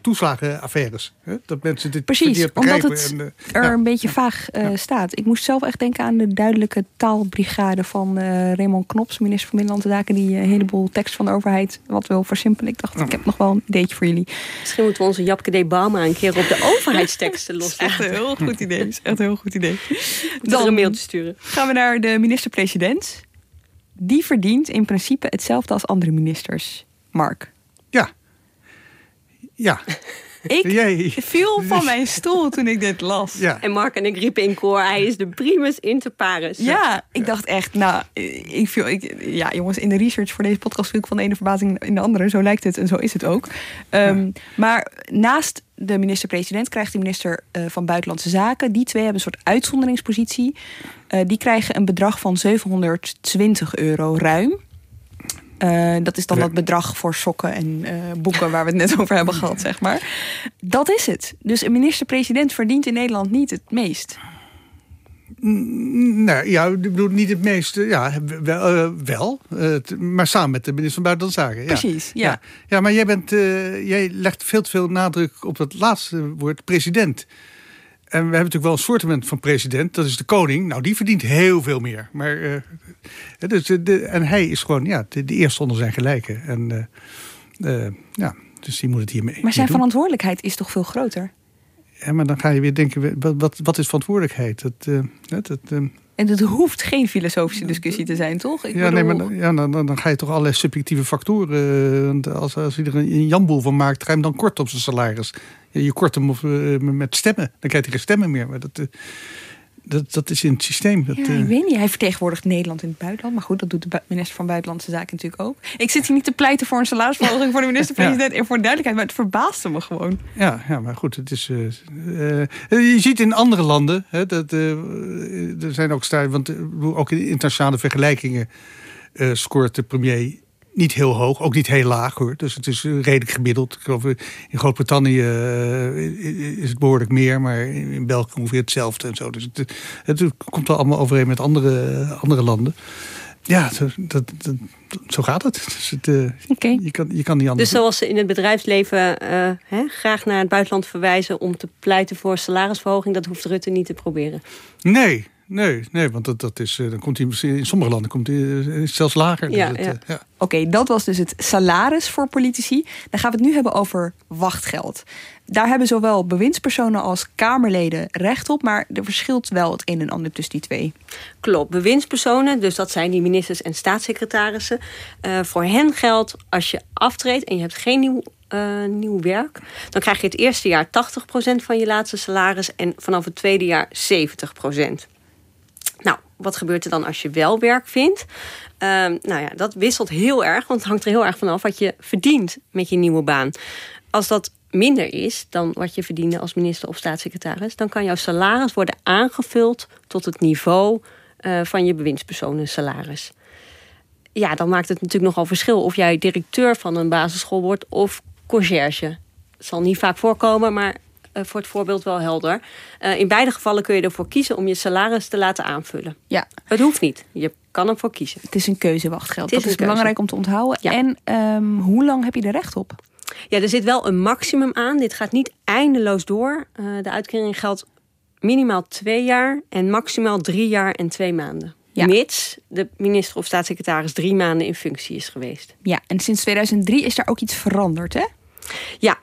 toeslagenaffaires. Hè? Dat mensen dit Precies, omdat het en, uh, er ja. een beetje vaag uh, ja. staat. Ik moest zelf echt denken aan de duidelijke taalbrigade van uh, Raymond Knops, minister van Binnenlandse Zaken, die een heleboel tekst van de overheid wat wil versimpelen. Ik dacht, Ja. ik heb nog wel een ideetje voor jullie. Misschien moeten we onze Japke de Bama een keer op de <laughs> overheidsteksten Dat is echt loslaten. een heel goed idee. Dat is echt een heel goed idee. <laughs> Dan een mailtje sturen. gaan we naar de minister-president. Die verdient in principe hetzelfde als andere ministers. Mark. Ja. Ja. <laughs> Ik Jij. viel van <laughs> mijn stoel toen ik dit las. Ja. En Mark en ik riepen in koor, hij is de primus inter pares. Ja, ik dacht echt, nou, ik viel, ik, ja jongens, in de research voor deze podcast viel ik van de ene verbazing in de andere. Zo lijkt het en zo is het ook. Um, Maar naast de minister-president krijgt de minister uh, van Buitenlandse Zaken. Die twee hebben een soort uitzonderingspositie. Uh, die krijgen een bedrag van 720 euro ruim. Uh, dat is dan dat bedrag voor sokken en uh, boeken waar we het net over hebben gehad, zeg maar. Dat is het. Dus een minister-president verdient in Nederland niet het meest. Nou ja, ik bedoel niet het meeste. Ja, wel. eh, wel eh, maar samen met de minister van Buitenlandse Zaken. Ja. Precies, ja. Ja, ja maar jij, bent, eh, jij legt veel te veel nadruk op dat laatste woord, president. En we hebben natuurlijk wel een soortement van president, dat is de koning. Nou, die verdient heel veel meer. Maar, eh, dus de, en hij is gewoon ja, de, de eerste onder zijn gelijken. En, eh, eh, ja, dus die moet het hiermee Maar zijn doen. verantwoordelijkheid is toch veel groter? Ja, maar dan ga je weer denken, wat, wat, wat is verantwoordelijkheid? Dat, dat, dat, En het hoeft geen filosofische discussie te zijn, toch? Ik ja, nee, maar ja, dan, dan, ga je toch allerlei subjectieve factoren. als, als er een, een jamboel van maakt, ga je hem dan kort op zijn salaris. Je kort hem of, met stemmen. Dan krijgt hij geen stemmen meer. Maar dat, dat, dat is in het systeem. Dat, ja, ik weet niet. Hij vertegenwoordigt Nederland in het buitenland. Maar goed, dat doet de minister van Buitenlandse Zaken natuurlijk ook. Ik zit hier niet te pleiten voor een salarisverhoging voor de minister-president. <laughs> En voor duidelijkheid, maar het verbaasde me gewoon. Ja, ja maar goed. Het is, uh, uh, je ziet in andere landen, hè, dat, uh, er zijn ook want ook in internationale vergelijkingen scoort de premier niet heel hoog, ook niet heel laag hoor. Dus het is redelijk gemiddeld. Ik geloof in Groot-Brittannië is het behoorlijk meer, maar in België ongeveer hetzelfde en zo. Dus het, het komt wel allemaal overeen met andere, andere landen. Ja, dat, dat, zo gaat het. Dus het okay. je, kan, je kan niet anders. Dus zoals ze in het bedrijfsleven uh, hè, graag naar het buitenland verwijzen om te pleiten voor salarisverhoging, dat hoeft Rutte niet te proberen. Nee, Nee, nee want dat, dat is, dan komt hij in sommige landen komt hij zelfs lager. Ja, dus ja. ja. Oké, dat was dus het salaris voor politici. Dan gaan we het nu hebben over wachtgeld. Daar hebben zowel bewindspersonen als Kamerleden recht op, maar er verschilt wel het een en ander tussen die twee. Klopt, bewindspersonen, dus dat zijn die ministers en staatssecretarissen. Uh, voor hen geldt als je aftreedt en je hebt geen nieuw uh, nieuw werk. Dan krijg je het eerste jaar 80% van je laatste salaris en vanaf het tweede jaar 70%. Wat gebeurt er dan als je wel werk vindt? Um, nou ja, dat wisselt heel erg, want het hangt er heel erg vanaf wat je verdient met je nieuwe baan. Als dat minder is dan wat je verdiende als minister of staatssecretaris, dan kan jouw salaris worden aangevuld tot het niveau uh, van je bewindspersonen salaris. Ja, dan maakt het natuurlijk nogal verschil of jij directeur van een basisschool wordt of conciërge. Het zal niet vaak voorkomen, maar voor het voorbeeld wel helder. Uh, in beide gevallen kun je ervoor kiezen om je salaris te laten aanvullen. Ja. Het hoeft niet. Je kan ervoor kiezen. Het is een keuzewachtgeld. Dat is, belangrijk om te onthouden. Ja. En um, hoe lang heb je er recht op? Ja, er zit wel een maximum aan. Dit gaat niet eindeloos door. Uh, de uitkering geldt minimaal twee jaar en maximaal drie jaar en twee maanden. Ja. Mits de minister of staatssecretaris drie maanden in functie is geweest. Ja, en sinds 2003 is daar ook iets veranderd, hè? Ja,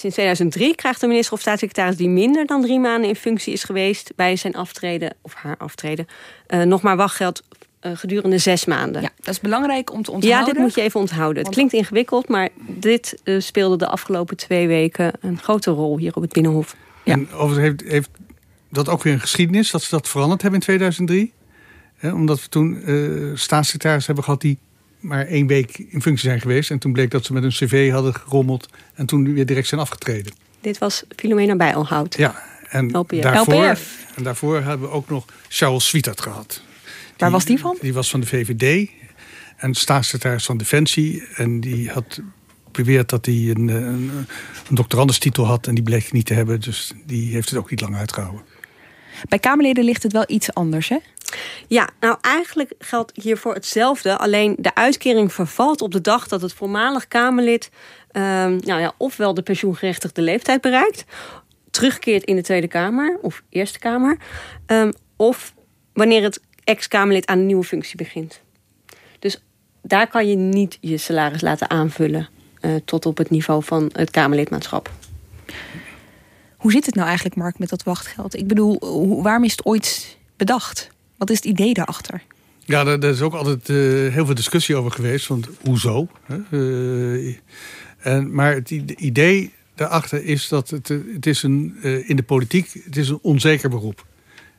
Sinds 2003 krijgt de minister of staatssecretaris die minder dan drie maanden in functie is geweest bij zijn aftreden of haar aftreden, uh, nog maar wachtgeld uh, gedurende zes maanden. Ja, dat is belangrijk om te onthouden. Ja, dit moet je even onthouden. Het klinkt ingewikkeld, maar dit uh, speelde de afgelopen twee weken een grote rol hier op het Binnenhof. Ja. En overigens heeft, heeft dat ook weer een geschiedenis dat ze dat veranderd hebben in 2003. He, omdat we toen uh, staatssecretaris hebben gehad die maar één week in functie zijn geweest. En toen bleek dat ze met een cv hadden gerommeld en toen weer direct zijn afgetreden. Dit was Filomena Bijlhout. Ja, en LPF. daarvoor, LPF. En daarvoor hebben we ook nog Charles Swietert gehad. Waar was die van? Die was van de VVD en staatssecretaris van Defensie. En die had beweerd dat hij een, een, een doctorandenstitel had en die bleek niet te hebben. Dus die heeft het ook niet lang uitgehouden. Bij Kamerleden ligt het wel iets anders, hè? Ja, nou eigenlijk geldt hiervoor hetzelfde. Alleen de uitkering vervalt op de dag dat het voormalig Kamerlid... Uh, nou ja, ofwel de pensioengerechtigde leeftijd bereikt... terugkeert in de Tweede Kamer of Eerste Kamer... Um, of wanneer het ex-Kamerlid aan een nieuwe functie begint. Dus daar kan je niet je salaris laten aanvullen... Uh, tot op het niveau van het Kamerlidmaatschap. Hoe zit het nou eigenlijk, Mark, met dat wachtgeld? Ik bedoel, waarom is het ooit bedacht? Wat is het idee daarachter? Ja, daar, is ook altijd uh, heel veel discussie over geweest. Want hoezo? Uh, en, maar het idee daarachter is dat het, het is een, in de politiek het is een onzeker beroep.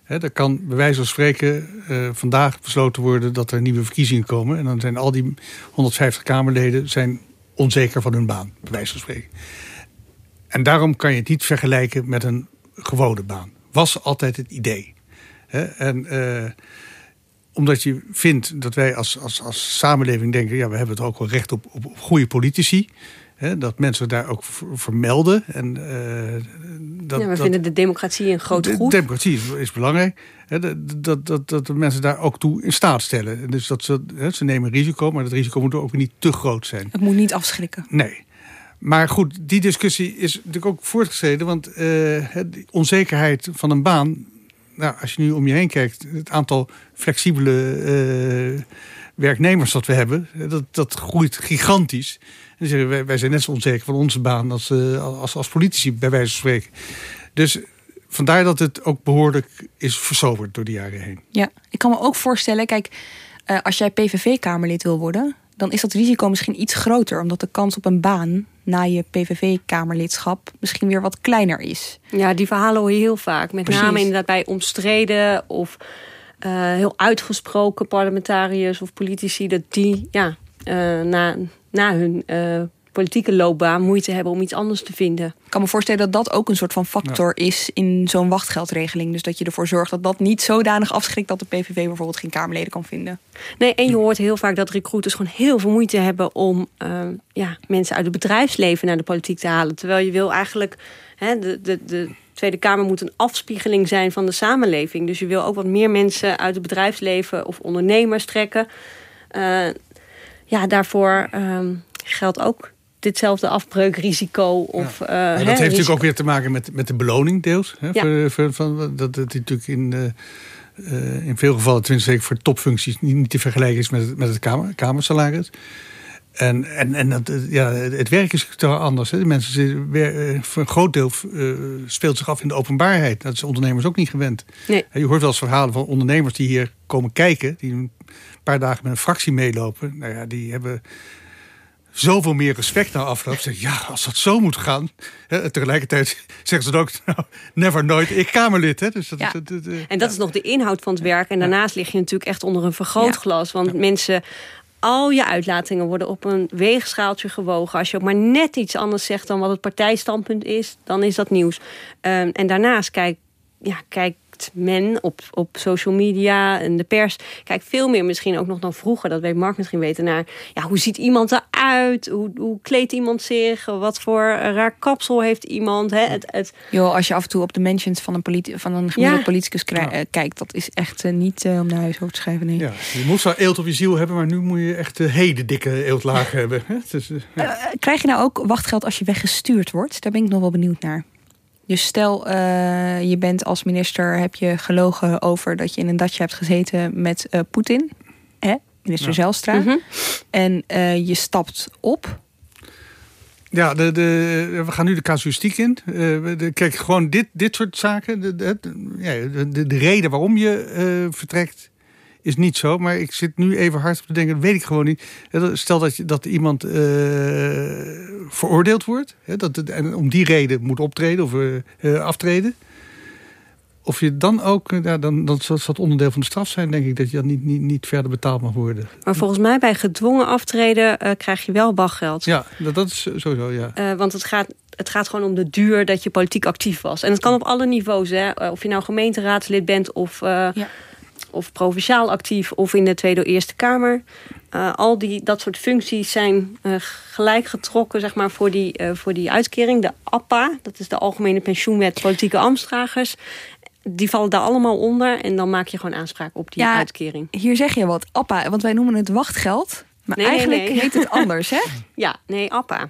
He, er kan bij wijze van spreken vandaag besloten worden dat er nieuwe verkiezingen komen. En dan zijn al die 150 Kamerleden zijn onzeker van hun baan, bij wijze van spreken. En daarom kan je het niet vergelijken met een gewone baan. Was altijd het idee. En uh, omdat je vindt dat wij als, als, als samenleving denken... ja, we hebben het ook wel recht op, op, op goede politici... Hè, dat mensen daar ook vermelden. En, uh, dat, ja, we dat, vinden de democratie een groot goed. De democratie is, is belangrijk. Hè, dat, dat, dat, dat de mensen daar ook toe in staat stellen. Dus dat ze, hè, ze nemen risico, maar dat risico moet ook niet te groot zijn. Het moet niet afschrikken. Nee. Maar goed, die discussie is natuurlijk ook voortgeschreden. Want uh, de onzekerheid van een baan nou, als je nu om je heen kijkt, het aantal flexibele uh, werknemers dat we hebben, dat, dat groeit gigantisch. En zeggen wij, wij zijn net zo onzeker van onze baan als, uh, als, als politici, bij wijze van spreken. Dus vandaar dat het ook behoorlijk is versoberd door de jaren heen. Ja, ik kan me ook voorstellen, kijk, als jij PVV-Kamerlid wil worden, dan is dat risico misschien iets groter, omdat de kans op een baan na je PVV-kamerlidschap misschien weer wat kleiner is. Ja, die verhalen hoor je heel vaak. Met Precies. name inderdaad bij omstreden of eh, heel uitgesproken parlementariërs of politici, dat die ja, eh, na, na hun eh, politieke loopbaan moeite hebben om iets anders te vinden. Ik kan me voorstellen dat dat ook een soort van factor is in zo'n wachtgeldregeling. Dus dat je ervoor zorgt dat dat niet zodanig afschrikt dat de PVV bijvoorbeeld geen Kamerleden kan vinden. Nee, en je hoort heel vaak dat recruiters gewoon heel veel moeite hebben om eh, ja, mensen uit het bedrijfsleven naar de politiek te halen. Terwijl je wil eigenlijk, hè, de, de, de Tweede Kamer moet een afspiegeling zijn van de samenleving. Dus je wil ook wat meer mensen uit het bedrijfsleven of ondernemers trekken. Eh, ja, daarvoor ehm, geldt ook ditzelfde afbreukrisico. Of, Ja. eh, hè, dat heeft natuurlijk ook weer te maken met, met de beloning deels. Hè, Ja. voor, voor, van, dat het natuurlijk in, eh, eh, in veel gevallen, tenminste zeker voor topfuncties, niet, niet te vergelijken is met het, met het kamer, kamersalaris. En, en, en dat, ja, het werk is toch anders. Hè. De mensen voor een groot deel speelt zich af in de openbaarheid. Dat is ondernemers ook niet gewend. Nee. Je hoort wel eens verhalen van ondernemers die hier komen kijken, die een paar dagen met een fractie meelopen. Nou ja, die hebben zoveel meer respect na afloop. Ze zeggen, ja, als dat zo moet gaan. Hè, tegelijkertijd <laughs> zeggen ze dan ook, nou, never nooit, ik Kamerlid. Hè, dus dat, Ja. dat- dat, eh, En dat is nog de inhoud van het werk. En daarnaast lig je natuurlijk echt onder een vergrootglas. Want mensen, al je uitlatingen worden op een weegschaaltje gewogen. Als je ook maar net iets anders zegt dan wat het partijstandpunt is, dan is dat nieuws. Ehm, en daarnaast kijk, ja, men op, op social media en de pers... kijkt veel meer misschien ook nog dan vroeger. Dat weet Mark misschien weten naar... Ja, hoe ziet iemand eruit? Hoe, hoe kleedt iemand zich? Wat voor raar kapsel heeft iemand? Hè? Het, het, Joh, als je af en toe op de mentions van een, politi- van een Ja. politicus Ja. eh, kijkt, dat is echt eh, niet eh, om naar huis over te schrijven. Nee. ja, je moet wel eelt op je ziel hebben, maar nu moet je echt uh, hele dikke eeltlagen <laughs> hebben. Hè. Dus, ja. Krijg je nou ook wachtgeld als je weggestuurd wordt? Daar ben ik nog wel benieuwd naar. Dus stel, eh, je bent als minister, heb je gelogen over dat je in een datje hebt gezeten met eh, Poetin, hè? minister Ja. Zijlstra. Mhm. En eh, je stapt op. Ja, de, de, we gaan nu de casuïstiek in. Eh, de, kijk, gewoon dit, dit soort zaken. De, de, de- ja, de, de, de reden waarom je eh, vertrekt is niet zo. Maar ik zit nu even hard op te denken, dat weet ik gewoon niet. Eh, Stel dat, je, dat iemand eh, veroordeeld wordt. Hè, dat, het- en om die reden moet optreden of eh, aftreden. Of je dan ook, ja, dan, dan zal dat onderdeel van de straf zijn, denk ik, dat je dan niet, niet, niet verder betaald mag worden. Maar volgens mij bij gedwongen aftreden eh, krijg je wel wachtgeld. Ja, dat, dat is sowieso, ja. Eh, want het gaat, het gaat gewoon om de duur dat je politiek actief was. En het kan op alle niveaus. Hè? Of je nou gemeenteraadslid bent of, eh, Ja. Of provinciaal actief of in de Tweede of Eerste Kamer. Eh, al die, dat soort functies zijn eh, gelijk getrokken zeg maar, voor, die, eh, voor die uitkering. De APPA, dat is de Algemene Pensioenwet Politieke Ambtsdragers. Die vallen daar allemaal onder. En dan maak je gewoon aanspraak op die Ja. uitkering. Hier zeg je wat, appa, want wij noemen het wachtgeld. Maar Nee, eigenlijk nee. heet het <laughs> anders, hè? Ja, nee, APPA.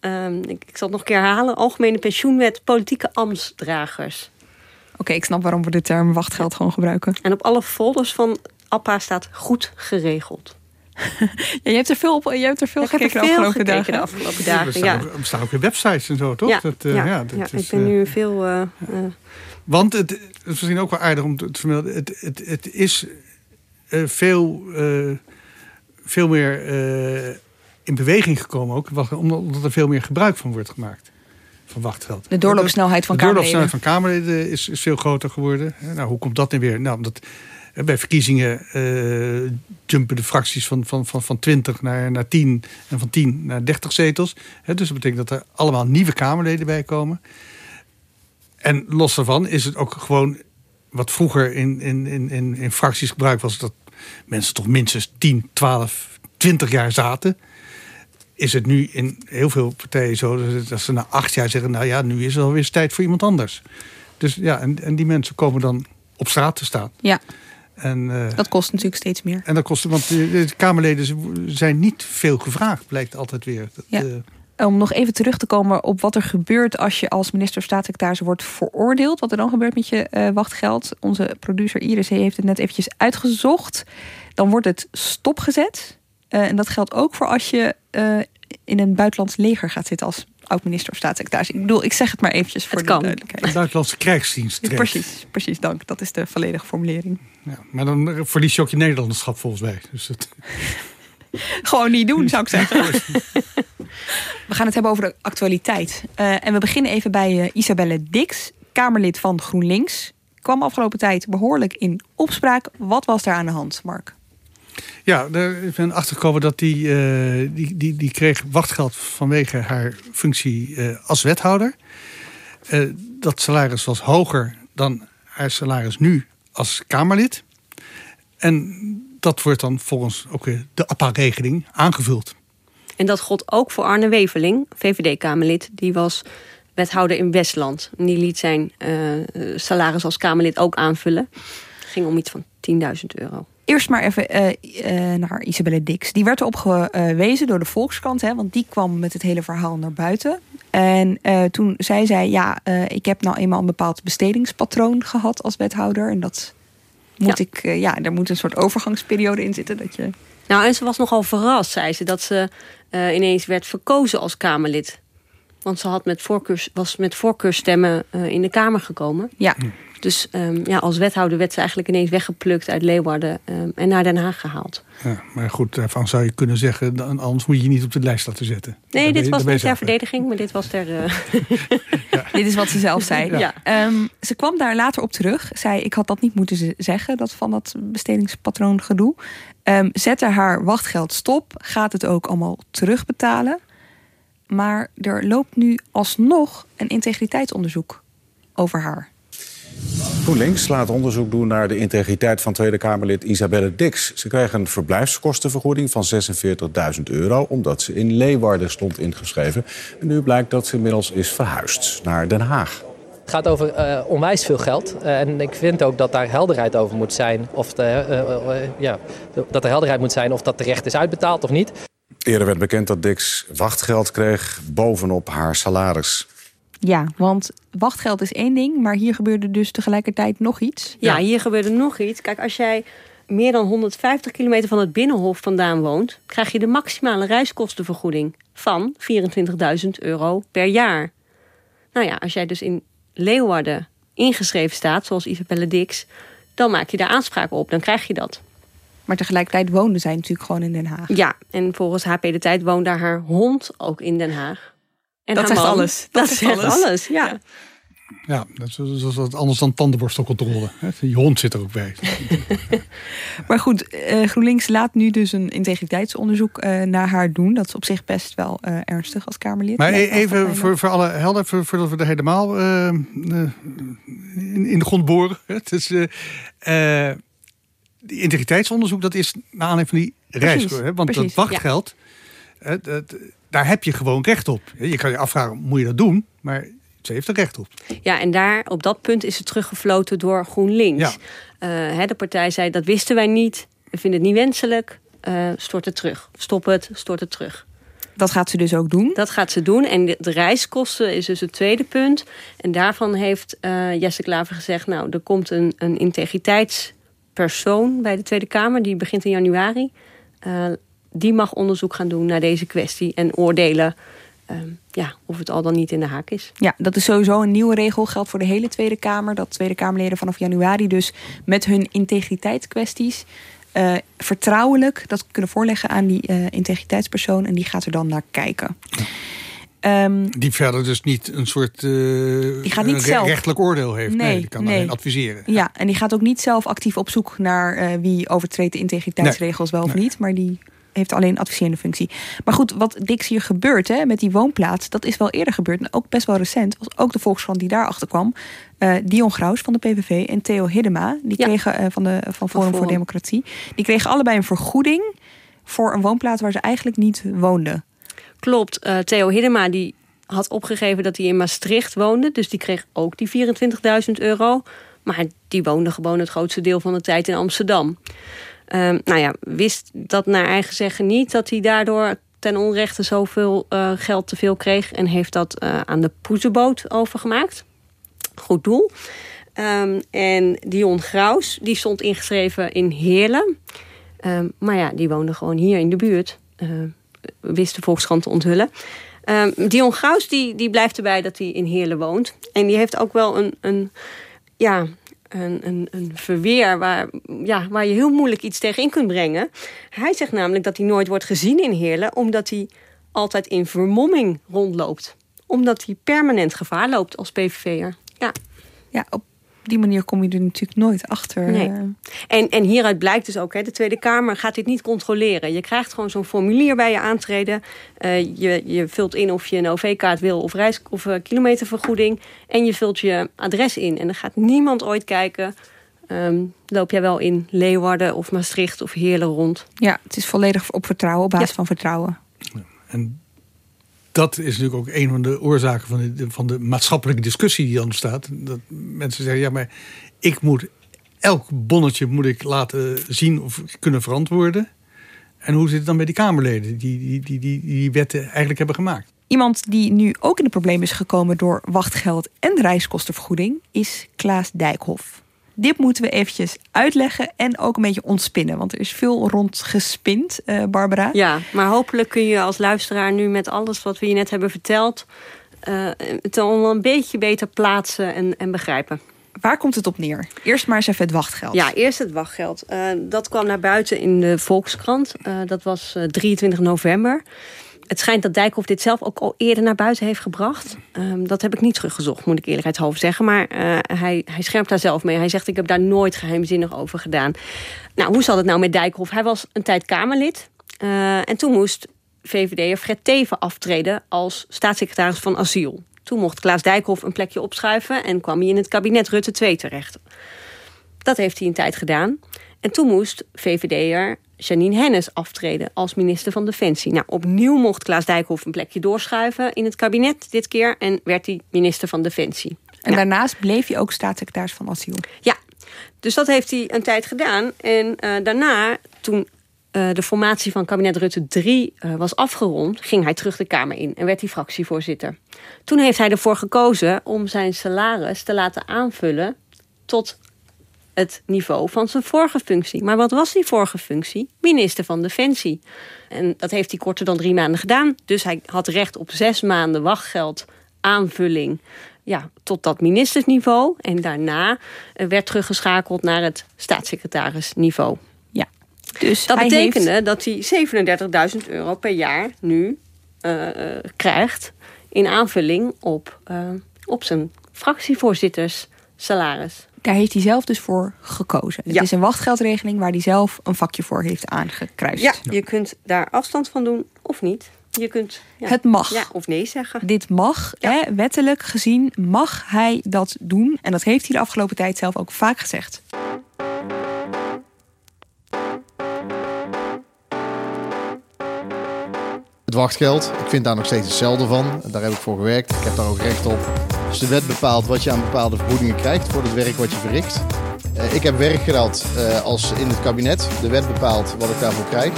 Ehm, ik, ik zal het nog een keer herhalen. Algemene Pensioenwet Politieke Ambtsdragers. Oké, ik snap waarom we de term wachtgeld gewoon gebruiken. En op alle folders van APPA staat goed geregeld. <laughs> Ja, je hebt er veel op, je hebt er veel ik heb er gekeken de veel afgelopen gekeken dagen. de afgelopen Er dagen. bestaan, Ja, ook, er bestaan ook weer websites en zo, toch? ja, Dat, eh, ja, ja, dat ja, is, ik ben eh, nu veel... eh, eh, Want het, het is misschien ook wel aardig om te, te vermelden. Het, het, het is eh, veel, eh, veel meer eh, in beweging gekomen ook. omdat er veel meer gebruik van wordt gemaakt. Van wachtgeld. De doorloopsnelheid van de Kamerleden. doorloopsnelheid van Kamerleden is, is veel groter geworden. Nou, hoe komt dat nu weer? Nou, omdat eh, bij verkiezingen eh, jumpen de fracties van, van, van, van 20 naar, naar 10 en van 10 naar 30 zetels. Hè, dus dat betekent dat er allemaal nieuwe Kamerleden bij komen. En los daarvan is het ook gewoon wat vroeger in, in, in, in, in fracties gebruikt was, dat mensen toch minstens 10, 12, 20 jaar zaten. Is het nu in heel veel partijen zo dat- ze na acht jaar zeggen: Nou ja, nu is het alweer tijd voor iemand anders. Dus ja, en, en die mensen komen dan op straat te staan. Ja, En, eh, dat kost natuurlijk steeds meer. en dat kost, want de, de Kamerleden zijn niet veel gevraagd, blijkt altijd weer. Dat, Ja. eh, Om nog even terug te komen op wat er gebeurt als je als minister of staatssecretaris wordt veroordeeld. Wat er dan gebeurt met je eh, wachtgeld. Onze producer Iris heeft het net eventjes uitgezocht. Dan wordt het stopgezet. En dat geldt ook voor als je eh, in een buitenlands leger gaat zitten als oud-minister of staatssecretaris. Ik bedoel, ik zeg het maar eventjes voor Het de kan. duidelijkheid. de buitenlandse krijgsdienst. trekt. Precies, precies, dank. Dat is de volledige formulering. Ja, maar dan verlies je ook je Nederlanderschap volgens mij. Dus het, Gewoon niet doen, zou ik zeggen. We gaan het hebben over de actualiteit. Uh, en we beginnen even bij uh, Isabelle Dix, Kamerlid van GroenLinks. Kwam afgelopen tijd behoorlijk in opspraak. Wat was daar aan de hand, Mark? Ja, er ben achtergekomen dat die, uh, die, die, die kreeg wachtgeld vanwege haar functie als wethouder. dat salaris was hoger dan haar salaris nu als Kamerlid. En dat wordt dan volgens ook de APA-regeling aangevuld. En dat gold ook voor Arne Weveling, VVD-Kamerlid. Die was wethouder in Westland. En die liet zijn salaris als Kamerlid ook aanvullen. Het ging om iets van 10.000 euro. Eerst maar even uh, uh, naar Isabelle Dix. Die werd erop gewezen door de Volkskrant, hè, want die kwam met het hele verhaal naar buiten. En toen zei zij: Ja, ik heb nou eenmaal een bepaald bestedingspatroon gehad als wethouder. En dat moet ik, ja, er moet een soort overgangsperiode in zitten. Dat je nou, en ze was nogal verrast, zei ze, dat ze ineens werd verkozen als Kamerlid. Want ze had met voorkeurs, was met voorkeurstemmen uh, in de Kamer gekomen. Ja. Dus um, ja, als wethouder werd ze eigenlijk ineens weggeplukt uit Leeuwarden um, en naar Den Haag gehaald. Ja, maar goed, daarvan zou je kunnen zeggen, anders moet je je niet op de lijst laten zetten. Nee, dit was niet ter verdediging, maar dit was ter... Uh... <laughs> ja. Dit is wat ze zelf zei. Ja. Um, ze kwam daar later op terug. Zei, ik had dat niet moeten zeggen, dat van dat bestedingspatroon gedoe. Um, zette haar wachtgeld stop, gaat het ook allemaal terugbetalen. Maar er loopt nu alsnog een integriteitsonderzoek over haar. GroenLinks laat onderzoek doen naar de integriteit van Tweede Kamerlid Isabelle Dix. Ze kreeg een verblijfskostenvergoeding van 46.000 euro... omdat ze in Leeuwarden stond ingeschreven. En nu blijkt dat ze inmiddels is verhuisd naar Den Haag. Het gaat over uh, onwijs veel geld. Uh, en ik vind ook dat daar helderheid over moet zijn. Of de, uh, ja, dat er helderheid moet zijn of dat terecht is uitbetaald of niet. Eerder werd bekend dat Dix wachtgeld kreeg bovenop haar salaris. Ja, want wachtgeld is één ding, maar hier gebeurde dus tegelijkertijd nog iets. Ja, hier gebeurde nog iets. Kijk, als jij meer dan 150 kilometer van het Binnenhof vandaan woont, krijg je de maximale reiskostenvergoeding van 24.000 euro per jaar. Nou ja, als jij dus in Leeuwarden ingeschreven staat, zoals Isabelle Dix, dan maak je daar aanspraak op, dan krijg je dat. Maar tegelijkertijd woonde zij natuurlijk gewoon in Den Haag. Ja, en volgens HP De Tijd woonde haar hond ook in Den Haag. En dat zegt alles. Dat, zegt alles, ja. ja. dat is, dat anders dan tandenborstelcontrole. Je hond zit er ook bij. <laughs> maar goed, uh, GroenLinks laat nu dus een integriteitsonderzoek uh, naar haar doen. Dat is op zich best wel uh, ernstig als Kamerlid. Maar even voor, voor alle helder, voor, voordat we er helemaal in, in, de grond boren. <laughs> Het is, die integriteitsonderzoek, dat is naar aanleiding van die reis. Want precies, dat wachtgeld, ja. dat, daar heb je gewoon recht op. Je kan je afvragen, moet je dat doen? Maar ze heeft er recht op. Ja, en daar op dat punt is het teruggefloten door GroenLinks. Ja. Uh, de partij zei, dat wisten wij niet. We vinden het niet wenselijk. Uh, stort het terug. Stop het, stort het terug. Dat gaat ze dus ook doen? Dat gaat ze doen. En de, reiskosten is dus het tweede punt. En daarvan heeft uh, Jesse Klaver gezegd... nou, er komt een, een integriteitspersoon bij de Tweede Kamer. Die begint in januari. Uh, die mag onderzoek gaan doen naar deze kwestie en oordelen um, ja, of het al dan niet in de haak is. Ja, dat is sowieso een nieuwe regel. Geldt voor de hele Tweede Kamer. Dat Tweede Kamerleden vanaf januari dus met hun integriteitskwesties uh, vertrouwelijk dat kunnen voorleggen aan die uh, integriteitspersoon. En die gaat er dan naar kijken. Um, die verder dus niet een soort uh, die gaat niet zelf. rechtelijk oordeel heeft. Nee, nee die kan nee. alleen adviseren. Ja, en die gaat ook niet zelf actief op zoek naar uh, wie overtreedt de integriteitsregels nee. wel of nee. niet. Maar die heeft alleen een adviserende functie. Maar goed, wat Dix hier gebeurt hè, met die woonplaats, dat is wel eerder gebeurd. En ook best wel recent. Was ook de Volkskrant die daarachter kwam. Uh, Dion Graus van de PVV en Theo Hiddema, die ja. kregen uh, van, de, van Forum voor Democratie. Die kregen allebei een vergoeding voor een woonplaats waar ze eigenlijk niet woonden. Klopt. Uh, Theo Hiddema die had opgegeven dat hij in Maastricht woonde. Dus die kreeg ook die 24.000 euro. Maar die woonde gewoon het grootste deel van de tijd in Amsterdam. Um, nou ja, wist dat naar eigen zeggen niet dat hij daardoor ten onrechte zoveel uh, geld te veel kreeg en heeft dat uh, aan de poezenboot overgemaakt. Goed doel. Um, en Dion Graus, die stond ingeschreven in Heerlen. Um, maar ja, die woonde gewoon hier in de buurt. Wist de Volkskrant te onthullen. Um, Dion Graus die, die blijft erbij dat hij in Heerlen woont. En die heeft ook wel een, een ja, een, een, een verweer waar, ja, waar je heel moeilijk iets tegen in kunt brengen. Hij zegt namelijk dat hij nooit wordt gezien in Heerlen, omdat hij altijd in vermomming rondloopt. Omdat hij permanent gevaar loopt als PVV'er. Ja. Ja, op die manier kom je er natuurlijk nooit achter. Nee. En, en hieruit blijkt dus ook, hè, de Tweede Kamer gaat dit niet controleren. Je krijgt gewoon zo'n formulier bij je aantreden. Uh, je, je vult in of je een OV-kaart wil of, reis, of uh, kilometervergoeding. En je vult je adres in. En dan gaat niemand ooit kijken... Um, loop jij wel in Leeuwarden of Maastricht of Heerlen rond? Ja, het is volledig op vertrouwen, op basis ja. van vertrouwen. En dat is natuurlijk ook een van de oorzaken van de, van de maatschappelijke discussie die dan staat. Dat mensen zeggen, ja, maar ik moet elk bonnetje moet ik laten zien of kunnen verantwoorden. En hoe zit het dan met die Kamerleden die die, die, die, die wetten eigenlijk hebben gemaakt? Iemand die nu ook in de problemen is gekomen door wachtgeld en reiskostenvergoeding is Klaas Dijkhoff. Dit moeten we eventjes uitleggen en ook een beetje ontspinnen. Want er is veel rond gespind, uh, Barbara. Ja, maar hopelijk kun je als luisteraar nu met alles wat we je net hebben verteld... Uh, het allemaal een beetje beter plaatsen en, en begrijpen. Waar komt het op neer? Eerst maar eens even het wachtgeld. Ja, eerst het wachtgeld. Uh, dat kwam naar buiten in de Volkskrant. dat was 23 november het schijnt dat Dijkhoff dit zelf ook al eerder naar buiten heeft gebracht. Um, dat heb ik niet teruggezocht, moet ik eerlijkheidshalve zeggen. Maar uh, hij, hij daar zelf mee. Hij zegt, ik heb daar nooit geheimzinnig over gedaan. Nou, hoe zat het nou met Dijkhoff? Hij was een tijd Kamerlid. Uh, en toen moest VVD'er Fred Teven aftreden als staatssecretaris van asiel. Toen mocht Klaas Dijkhoff een plekje opschuiven... en kwam hij in het kabinet Rutte 2 terecht. Dat heeft hij een tijd gedaan. En toen moest VVD'er Janine Hennis aftreden als minister van Defensie. Nou, opnieuw mocht Klaas Dijkhoff een plekje doorschuiven in het kabinet dit keer en werd hij minister van Defensie. En nou, daarnaast bleef hij ook staatssecretaris van Asiel. Ja, dus dat heeft hij een tijd gedaan. En uh, daarna, toen uh, de formatie van kabinet Rutte 3 uh, was afgerond, ging hij terug de Kamer in en werd hij fractievoorzitter. Toen heeft hij ervoor gekozen om zijn salaris te laten aanvullen tot het niveau van zijn vorige functie. Maar wat was die vorige functie? Minister van Defensie. En dat heeft hij korter dan drie maanden gedaan. Dus hij had recht op zes maanden wachtgeld aanvulling ja, tot dat ministersniveau. En daarna eh, werd teruggeschakeld naar het staatssecretarisniveau. Ja. Dus dat betekende heeft... dat hij 37.000 euro per jaar nu uh, krijgt in aanvulling op, uh, op zijn fractievoorzitters salaris. Daar heeft hij zelf dus voor gekozen. Het is een wachtgeldregeling waar hij zelf een vakje voor heeft aangekruist. Ja, je kunt daar afstand van doen of niet. Je kunt ja, het mag. Ja, of nee zeggen. Dit mag. Hè, wettelijk gezien mag hij dat doen. En dat heeft hij de afgelopen tijd zelf ook vaak gezegd. Het wachtgeld, ik vind daar nog steeds hetzelfde van. Daar heb ik voor gewerkt. Ik heb daar ook recht op. Dus de wet bepaalt wat je aan bepaalde vergoedingen krijgt voor het werk wat je verricht. Uh, ik heb werk gedaan uh, als in het kabinet. De wet bepaalt wat ik daarvoor krijg.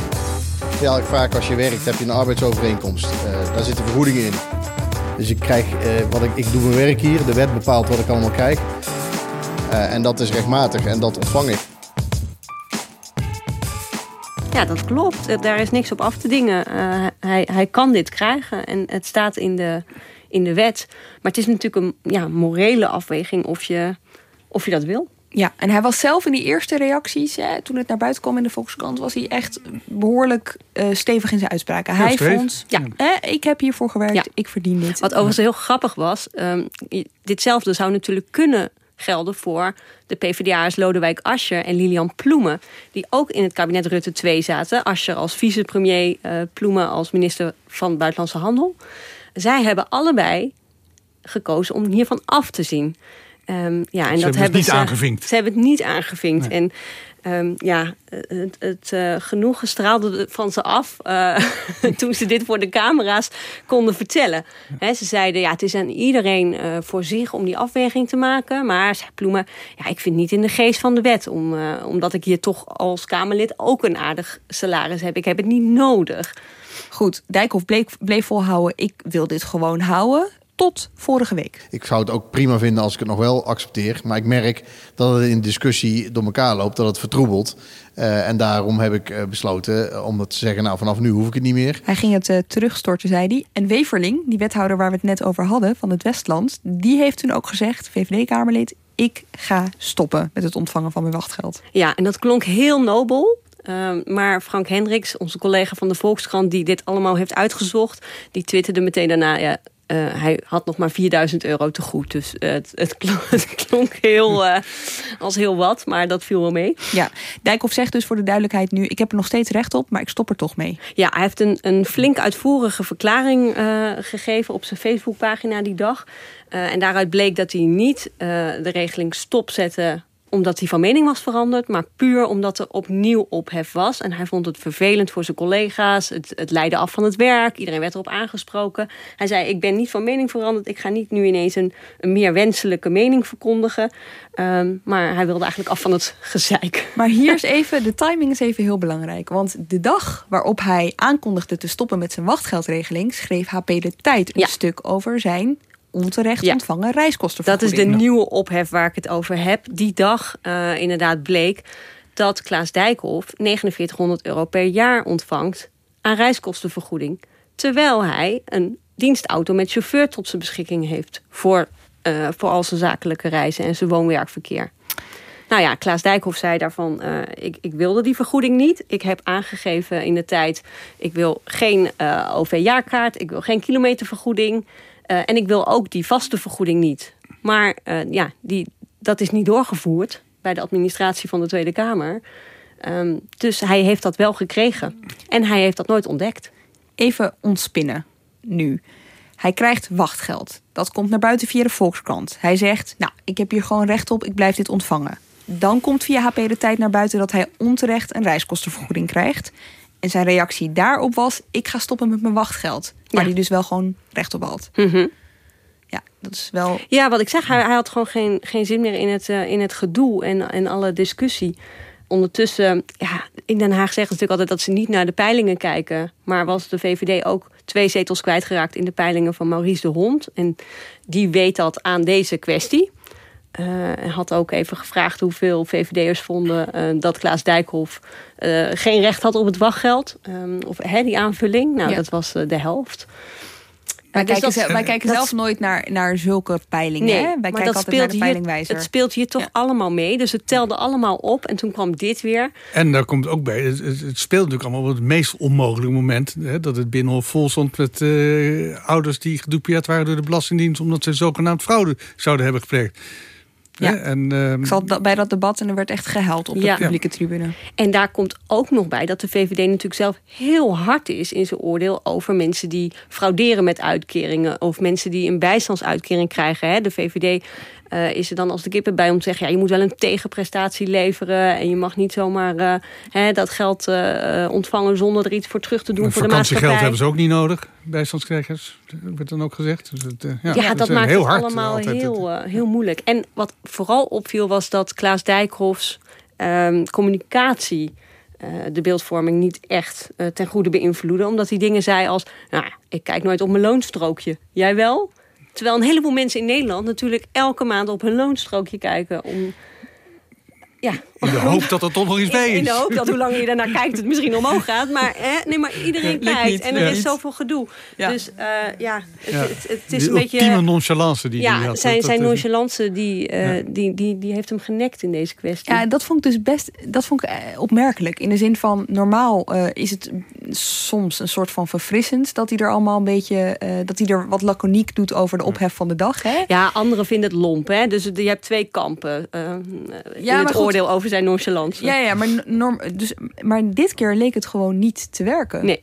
Heel vaak als je werkt heb je een arbeidsovereenkomst. Uh, daar zitten vergoedingen in. Dus ik krijg wat ik, ik doe mijn werk hier. De wet bepaalt wat ik allemaal krijg. en dat is rechtmatig en dat ontvang ik. Ja, dat klopt. Daar is niks op af te dingen. Hij, hij kan dit krijgen en het staat in de, in de wet. Maar het is natuurlijk een ja, morele afweging of je, of je dat wil. Ja, en hij was zelf in die eerste reacties, hè, toen het naar buiten kwam in de Volkskrant, was hij echt behoorlijk uh, stevig in zijn uitspraken. hij vond, ja, hè, ik heb hiervoor gewerkt, ja. ik verdien dit. Wat overigens heel grappig was, um, ditzelfde zou natuurlijk kunnen gelden voor de PvdA's Lodewijk Asscher en Lilian Ploemen... die ook in het kabinet Rutte 2 zaten. Asscher als vicepremier, uh, Ploemen als minister van Buitenlandse Handel. Zij hebben allebei gekozen om hiervan af te zien. Um, ja, en ze dat hebben hebben niet ze, aangevinkt. Ze hebben het niet aangevinkt. Nee. En um, ja, het, het uh, genoegen straalde van ze af uh, <laughs> toen ze dit voor de camera's konden vertellen. He, ze zeiden, ja, het is aan iedereen uh, voor zich om die afweging te maken. Maar zei Ploemen, ja, ik vind niet in de geest van de wet. Om, omdat ik hier toch als Kamerlid ook een aardig salaris heb. Ik heb het niet nodig. Goed, Dijkhoff bleef, bleef volhouden, ik wil dit gewoon houden tot vorige week. Ik zou het ook prima vinden als ik het nog wel accepteer. Maar ik merk dat het in discussie door elkaar loopt, dat het vertroebelt. Uh, en daarom heb ik uh, besloten om te zeggen, nou vanaf nu hoef ik het niet meer. Hij ging het uh, terugstorten, zei hij. En Weverling, die wethouder waar we het net over hadden van het Westland... die heeft toen ook gezegd, VVD-Kamerlid... ik ga stoppen met het ontvangen van mijn wachtgeld. Ja, en dat klonk heel nobel. Ehm, maar Frank Hendricks, onze collega van de Volkskrant... die dit allemaal heeft uitgezocht... die twitterde meteen daarna... Ja, uh, hij had nog maar 4000 euro te goed. Dus uh, het, het, klonk, <laughs> het, klonk, heel, uh, als heel wat, maar dat viel wel mee. Ja, Dijkhoff zegt dus voor de duidelijkheid nu... ik heb er nog steeds recht op, maar ik stop er toch mee. Ja, hij heeft een, een flink uitvoerige verklaring gegeven... op zijn Facebookpagina die dag. en daaruit bleek dat hij niet de regeling stopzetten omdat hij van mening was veranderd, maar puur omdat er opnieuw ophef was. En hij vond het vervelend voor zijn collega's. Het, het leidde af van het werk. Iedereen werd erop aangesproken. Hij zei: Ik ben niet van mening veranderd. Ik ga niet nu ineens een, een meer wenselijke mening verkondigen. Um, maar hij wilde eigenlijk af van het <laughs> gezeik. Maar hier is even: de timing is even heel belangrijk. Want de dag waarop hij aankondigde te stoppen met zijn wachtgeldregeling, schreef HP de Tijd een ja. stuk over zijn onterecht ja. ontvangen reiskostenvergoeding. Dat is de nieuwe ophef waar ik het over heb. Die dag uh, inderdaad bleek dat Klaas Dijkhoff 4900 euro per jaar ontvangt aan reiskostenvergoeding. Terwijl hij een dienstauto met chauffeur tot zijn beschikking heeft voor, uh, voor al zijn zakelijke reizen en zijn woon-werkverkeer. Nou ja, Klaas Dijkhoff zei daarvan, uh, ik, ik wilde die vergoeding niet. Ik heb aangegeven in de tijd, ik wil geen uh, OV-jaarkaart, ik wil geen kilometervergoeding. Uh, en ik wil ook die vaste vergoeding niet. Maar uh, ja, die, dat is niet doorgevoerd bij de administratie van de Tweede Kamer. Um, dus hij heeft dat wel gekregen. En hij heeft dat nooit ontdekt. Even ontspinnen nu. Hij krijgt wachtgeld. Dat komt naar buiten via de Volkskrant. Hij zegt, nou, ik heb hier gewoon recht op, ik blijf dit ontvangen. Dan komt via HP de tijd naar buiten dat hij onterecht een reiskostenvergoeding krijgt. En zijn reactie daarop was: ik ga stoppen met mijn wachtgeld. Waar ja. hij dus wel gewoon recht op had. Mm -hmm. Ja, dat is wel. Ja, wat ik zeg, hij, hij had gewoon geen, geen zin meer in het, uh, in het gedoe en, en alle discussie. Ondertussen, ja, in Den Haag zeggen ze natuurlijk altijd dat ze niet naar de peilingen kijken. Maar was de VVD ook twee zetels kwijtgeraakt in de peilingen van Maurice de Hond. En die weet dat aan deze kwestie. Uh, had ook even gevraagd hoeveel VVD'ers vonden uh, dat Klaas Dijkhoff uh, geen recht had op het wachtgeld. Um, of hè, die aanvulling. Nou, ja. dat was de helft. Wij dus kijken, dat, wij kijken dat, zelf nooit naar, naar zulke peilingen. Nee, hè? Wij maar kijken dat altijd naar de hier, peilingwijzer. Het speelt hier toch ja. allemaal mee. Dus het telde allemaal op. En toen kwam dit weer. En daar komt ook bij, het, het speelt natuurlijk allemaal op het meest onmogelijke moment. Hè, dat het Binnenhof vol stond met uh, ouders die gedupeerd waren door de Belastingdienst. omdat ze zogenaamd fraude zouden hebben gepleegd. Ja. En, um... Ik zat bij dat debat en er werd echt gehuild op de publieke tribune. En daar komt ook nog bij dat de VVD natuurlijk zelf heel hard is in zijn oordeel over mensen die frauderen met uitkeringen. Of mensen die een bijstandsuitkering krijgen. Hè. De VVD uh, is er dan als de kippen bij om te zeggen... ja, je moet wel een tegenprestatie leveren... en je mag niet zomaar uh, hè, dat geld uh, ontvangen zonder er iets voor terug te doen En voor de maatschappij. vakantiegeld hebben ze ook niet nodig, bijstandskrijgers. Dat wordt dan ook gezegd. Dus het, ja, Ja, dat maakt heel het hard allemaal heel, heel moeilijk. En wat vooral opviel was dat Klaas Dijkhoffs um, communicatie... Uh, de beeldvorming niet echt uh, ten goede beïnvloeden. Omdat hij dingen zei als... Nou, ik kijk nooit op mijn loonstrookje. Jij wel? Terwijl een heleboel mensen in Nederland natuurlijk elke maand op hun loonstrookje kijken. Om, ja, In de hoop dat er toch nog iets bij in, in de is. hoop dat hoe langer je daarnaar <laughs> kijkt het misschien omhoog gaat. Maar, hè, nee, maar iedereen kijkt niet, en er ja. is zoveel gedoe. Ja. Dus uh, ja, het, Ja. het, het, het is Die een beetje... ultieme nonchalance die Ja, die had. zijn, zijn nonchalance die, uh, Ja. die, die, die heeft hem genekt in deze kwestie. Ja, dat vond ik dus best dat vond ik eh, opmerkelijk. In de zin van normaal eh, is het soms een soort van verfrissend dat hij er allemaal een beetje eh, dat hij er wat laconiek doet over de ophef van de dag. Hè? Ja, anderen vinden het lomp. Hè? Dus je hebt twee kampen uh, in maar het goed. oordeel over zijn nonchalance. Ja, ja, maar, norm, dus, maar dit keer leek het gewoon niet te werken. Nee.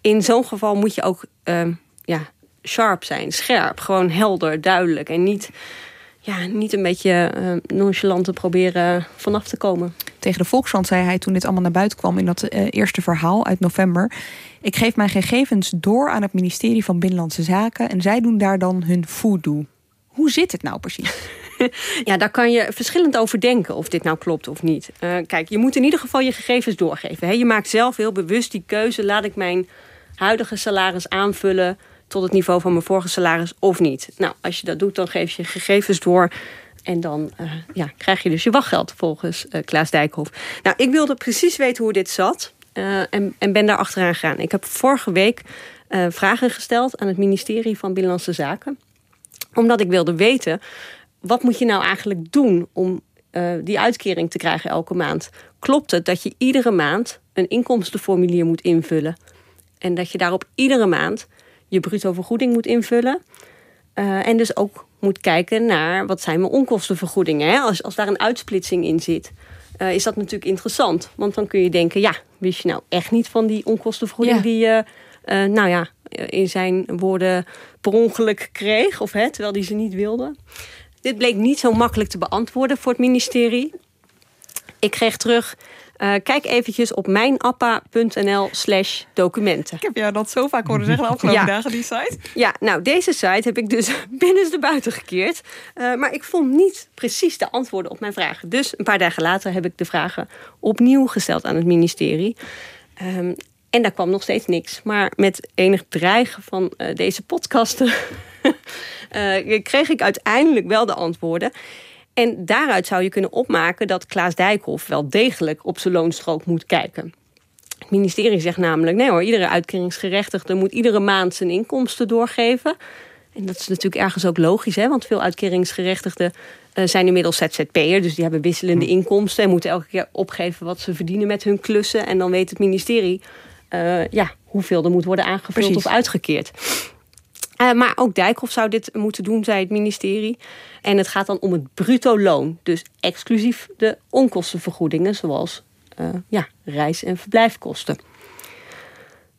In zo'n geval moet je ook um, ja, sharp zijn, scherp. Gewoon helder, duidelijk. En niet, ja, niet een beetje uh, nonchalant te proberen vanaf te komen. Tegen de Volkskrant zei hij toen dit allemaal naar buiten kwam in dat uh, eerste verhaal uit november. Ik geef mijn gegevens door aan het ministerie van Binnenlandse Zaken en zij doen daar dan hun voodoo. Hoe zit het nou precies? <laughs> <laughs> ja, daar kan je verschillend over denken of dit nou klopt of niet. Uh, kijk, je moet in ieder geval je gegevens doorgeven. Hè? Je maakt zelf heel bewust die keuze. Laat ik mijn huidige salaris aanvullen tot het niveau van mijn vorige salaris of niet. Nou, als je dat doet, dan geef je gegevens door. En dan uh, ja, krijg je dus je wachtgeld volgens uh, Klaas Dijkhoff. Nou, ik wilde precies weten hoe dit zat. En, en ben daar achteraan gegaan. Ik heb vorige week vragen gesteld aan het ministerie van Binnenlandse Zaken. Omdat ik wilde weten, wat moet je nou eigenlijk doen om eh, die uitkering te krijgen elke maand, klopt het dat je iedere maand een inkomstenformulier moet invullen. En dat je daarop iedere maand je bruto vergoeding moet invullen. Uh, en dus ook moet kijken naar wat zijn mijn onkostenvergoedingen. Hè? Als, als daar een uitsplitsing in zit, uh, is dat natuurlijk interessant. Want dan kun je denken, ja, wist je nou echt niet van die onkostenvergoeding die je, uh, nou ja, in zijn woorden per ongeluk kreeg, of hè, terwijl die ze niet wilde. Dit bleek niet zo makkelijk te beantwoorden voor het ministerie. Ik kreeg terug. Uh, kijk eventjes op mijnappa.nl slash documenten. Ik heb jou dat zo vaak horen zeggen de afgelopen ja. dagen, die site. Ja, nou, deze site heb ik dus <laughs> binnenste buiten gekeerd. Uh, maar ik vond niet precies de antwoorden op mijn vragen. Dus een paar dagen later heb ik de vragen opnieuw gesteld aan het ministerie. Um, en daar kwam nog steeds niks. Maar met enig dreigen van uh, deze podcasten uh, kreeg ik uiteindelijk wel de antwoorden. En daaruit zou je kunnen opmaken dat Klaas Dijkhoff wel degelijk op zijn loonstrook moet kijken. Het ministerie zegt namelijk: nee hoor, iedere uitkeringsgerechtigde moet iedere maand zijn inkomsten doorgeven. En dat is natuurlijk ergens ook logisch, hè? want veel uitkeringsgerechtigden uh, zijn inmiddels ZZP'er. Dus die hebben wisselende inkomsten en moeten elke keer opgeven wat ze verdienen met hun klussen. En dan weet het ministerie uh, ja, hoeveel er moet worden aangevuld Precies. of uitgekeerd. Uh, maar ook Dijkhoff zou dit moeten doen, zei het ministerie. En het gaat dan om het bruto loon. Dus exclusief de onkostenvergoedingen, zoals uh, ja, reis- en verblijfkosten.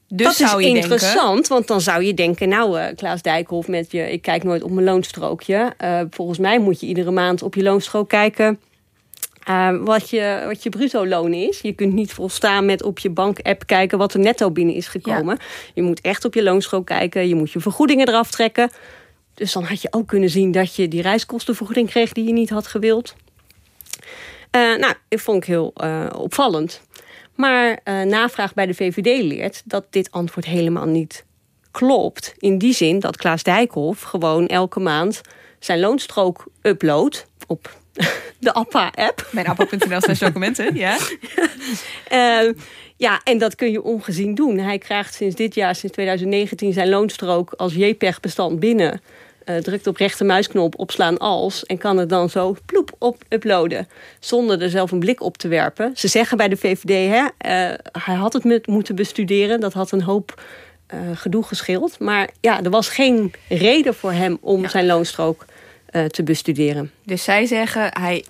Dus dat is interessant, denken... want dan zou je denken... nou, uh, Klaas Dijkhoff met je... ik kijk nooit op mijn loonstrookje. volgens mij moet je iedere maand op je loonstrook kijken... Uh, wat, je, wat je bruto loon is. Je kunt niet volstaan met op je bank-app kijken wat er netto binnen is gekomen. Ja. Je moet echt op je loonstrook kijken. Je moet je vergoedingen eraf trekken. Dus dan had je ook kunnen zien dat je die reiskostenvergoeding kreeg die je niet had gewild. Uh, nou, dat vond ik heel uh, opvallend. Maar navraag bij de VVD leert dat dit antwoord helemaal niet klopt. In die zin dat Klaas Dijkhoff gewoon elke maand zijn loonstrook uploadt op de APPA-app. Mijn appa.nl slash documenten, ja. uh, <laughs> ja, en dat kun je ongezien doen. Hij krijgt sinds dit jaar, sinds 2019, zijn loonstrook als JPEG-bestand binnen. Uh, drukt op rechtermuisknop, opslaan als... en kan het dan zo ploep op uploaden. Zonder er zelf een blik op te werpen. Ze zeggen bij de VVD, hè, uh, hij had het met, moeten bestuderen. Dat had een hoop uh, gedoe geschild. Maar ja, er was geen reden voor hem om ja. zijn loonstrook uh, te bestuderen. Dus zij zeggen, hij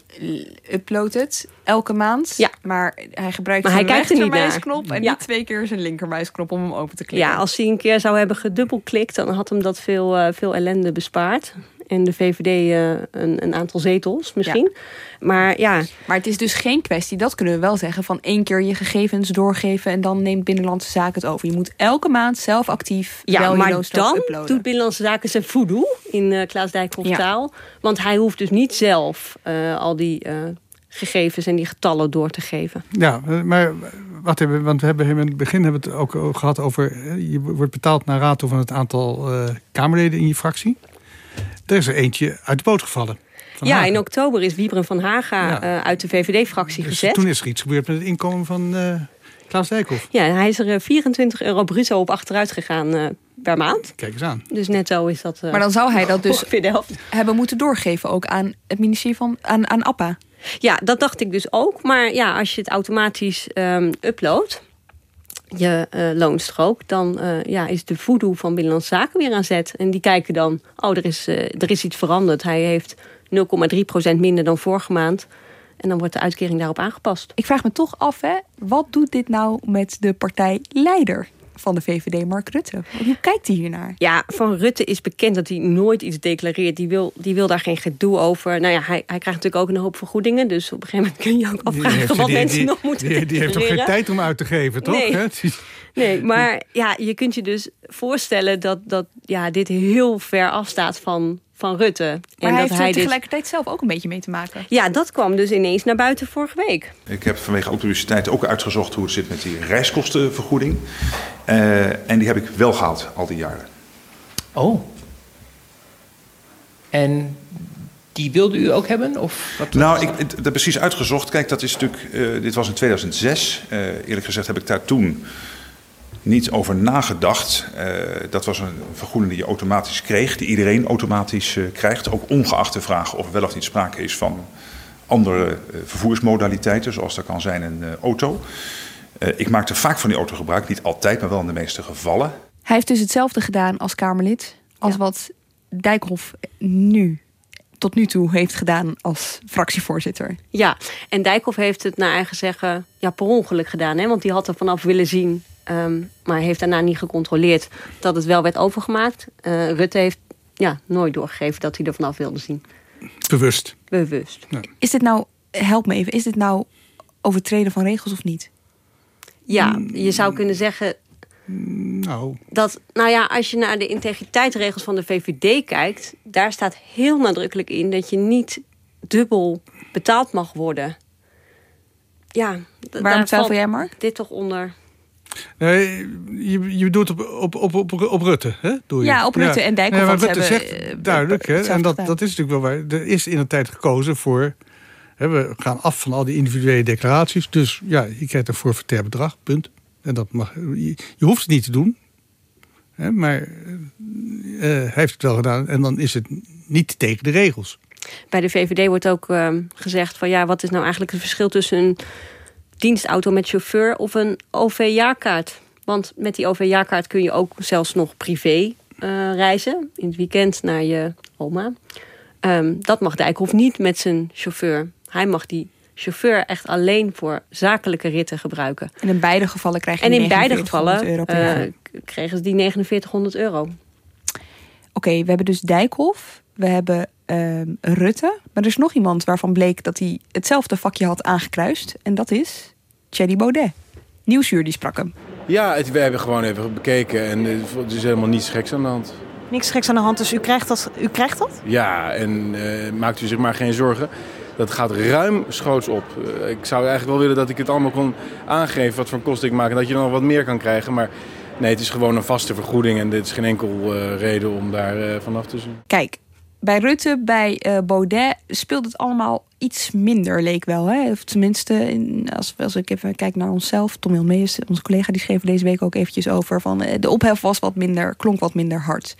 uploadt het elke maand. Ja. Maar hij gebruikt maar zijn hij rechtermuisknop en ja. niet twee keer zijn linkermuisknop om hem open te klikken. Ja, als hij een keer zou hebben gedubbelklikt, dan had hem dat veel, uh, veel ellende bespaard. En de VVD uh, een, een, aantal zetels misschien. Ja. Maar ja. Maar het is dus geen kwestie, dat kunnen we wel zeggen, van één keer je gegevens doorgeven en dan neemt Binnenlandse Zaken het over. Je moet elke maand zelf actief ja, wel maar je dan uploaden. doet Binnenlandse Zaken zijn voodoo in uh, Klaas Dijkhoff ja. taal. Want hij hoeft dus niet zelf uh, al die uh, gegevens en die getallen door te geven. Ja, maar wat hebben we, want we hebben in het begin hebben we het ook gehad over, je wordt betaald naar rato van het aantal Kamerleden in je fractie. Er is er eentje uit de boot gevallen. Van ja, Haga. in oktober is Wiebren van Haga ja. uh, uit de VVD-fractie dus gezet. Toen is er iets gebeurd met het inkomen van uh, Klaas Dijkhoff. Ja, hij is er 24 euro bruto op achteruit gegaan uh, per maand. Kijk eens aan. Dus netto is dat... maar dan zou hij dat dus <laughs> hebben moeten doorgeven ook aan het ministerie van... aan, aan APPA. Ja, dat dacht ik dus ook. Maar ja, als je het automatisch um, uploadt je uh, loonstrook, dan uh, ja, is de voodoo van Binnenlandse Zaken weer aan zet. En die kijken dan, oh, er is, uh, er is iets veranderd. Hij heeft 0,3% minder dan vorige maand. En dan wordt de uitkering daarop aangepast. Ik vraag me toch af, hè, wat doet dit nou met de partijleider? Van de VVD, Mark Rutte. Hoe kijkt hij hiernaar? Ja, van Rutte is bekend dat hij nooit iets declareert. Die wil, die wil daar geen gedoe over. Nou ja, hij, hij krijgt natuurlijk ook een hoop vergoedingen. Dus op een gegeven moment kun je ook afvragen wat die, mensen die, nog moeten Die, die heeft toch geen tijd om uit te geven, toch? Nee, nee maar ja, je kunt je dus voorstellen dat, dat ja, dit heel ver afstaat van, van Rutte. Maar en hij dat heeft hij er dit... tegelijkertijd zelf ook een beetje mee te maken. Ja, dat kwam dus ineens naar buiten vorige week. Ik heb vanwege autoriteit ook uitgezocht hoe het zit met die reiskostenvergoeding. Uh, en die heb ik wel gehaald al die jaren. Oh. En die wilde u ook hebben? Of wat nou, ik heb dat precies uitgezocht. Kijk, dat is natuurlijk. Uh, dit was in 2006. Uh, eerlijk gezegd heb ik daar toen niet over nagedacht. Uh, dat was een vergoeding die je automatisch kreeg, die iedereen automatisch uh, krijgt. Ook ongeacht de vraag of er wel of niet sprake is van andere uh, vervoersmodaliteiten, zoals dat kan zijn een uh, auto. Uh, ik maakte vaak van die auto gebruik, niet altijd, maar wel in de meeste gevallen. Hij heeft dus hetzelfde gedaan als Kamerlid, als ja. wat Dijkhoff nu tot nu toe heeft gedaan als fractievoorzitter. Ja, en Dijkhoff heeft het naar eigen zeggen ja, per ongeluk gedaan. Hè? Want die had er vanaf willen zien, um, maar heeft daarna niet gecontroleerd dat het wel werd overgemaakt. Uh, Rutte heeft ja, nooit doorgegeven dat hij er vanaf wilde zien. Bewust. Bewust. Ja. Is dit nou, help me even, is dit nou overtreden van regels of niet? Ja, je zou kunnen zeggen nou. Dat, nou ja, als je naar de integriteitsregels van de VVD kijkt, daar staat heel nadrukkelijk in dat je niet dubbel betaald mag worden. Ja, waarom twijfel jij, Mark? Dit toch onder. Nee, je, je doet op, op, op, op, op Rutte, hè? Doe je. Ja, op Rutte ja. en Dijkhoff. Ja, maar Rutte hebben, zegt duidelijk, hè? En dat, dat is natuurlijk wel waar. Er is in een tijd gekozen voor. Hè, we gaan af van al die individuele declaraties. Dus ja, je krijgt een forfaitair bedrag, punt. En dat mag, je, je hoeft het niet te doen. Hè, maar uh, hij heeft het wel gedaan. En dan is het niet tegen de regels. Bij de VVD wordt ook uh, gezegd van ja, wat is nou eigenlijk het verschil tussen een dienstauto met chauffeur of een OV-jaarkaart? Want met die OV-jaarkaart kun je ook zelfs nog privé uh, reizen. In het weekend naar je oma. Um, dat mag Dijkhoff niet met zijn chauffeur. Hij mag die chauffeur echt alleen voor zakelijke ritten gebruiken. En in beide gevallen krijg je En in beide gevallen euro uh, kregen ze die 4900 euro. Oké, okay, we hebben dus Dijkhoff, we hebben uh, Rutte. Maar er is nog iemand waarvan bleek dat hij hetzelfde vakje had aangekruist. En dat is Thierry Baudet. Nieuwsuur die sprak hem. Ja, het, we hebben gewoon even bekeken en er is helemaal niets geks aan de hand. Niks geks aan de hand, dus u krijgt dat? U krijgt dat? Ja, en uh, maakt u zich maar geen zorgen. Dat gaat ruim schoots op. Uh, ik zou eigenlijk wel willen dat ik het allemaal kon aangeven wat voor kosten ik maak. En dat je dan nog wat meer kan krijgen. Maar nee, het is gewoon een vaste vergoeding. En dit is geen enkel uh, reden om daar uh, vanaf te zien. Kijk, bij Rutte, bij Baudet speelt het allemaal iets minder, leek wel. Hè? Of tenminste, in, als, ik even kijk naar onszelf. Tom Hilmees, onze collega, die schreef deze week ook eventjes over. Van, de ophef was wat minder, klonk wat minder hard.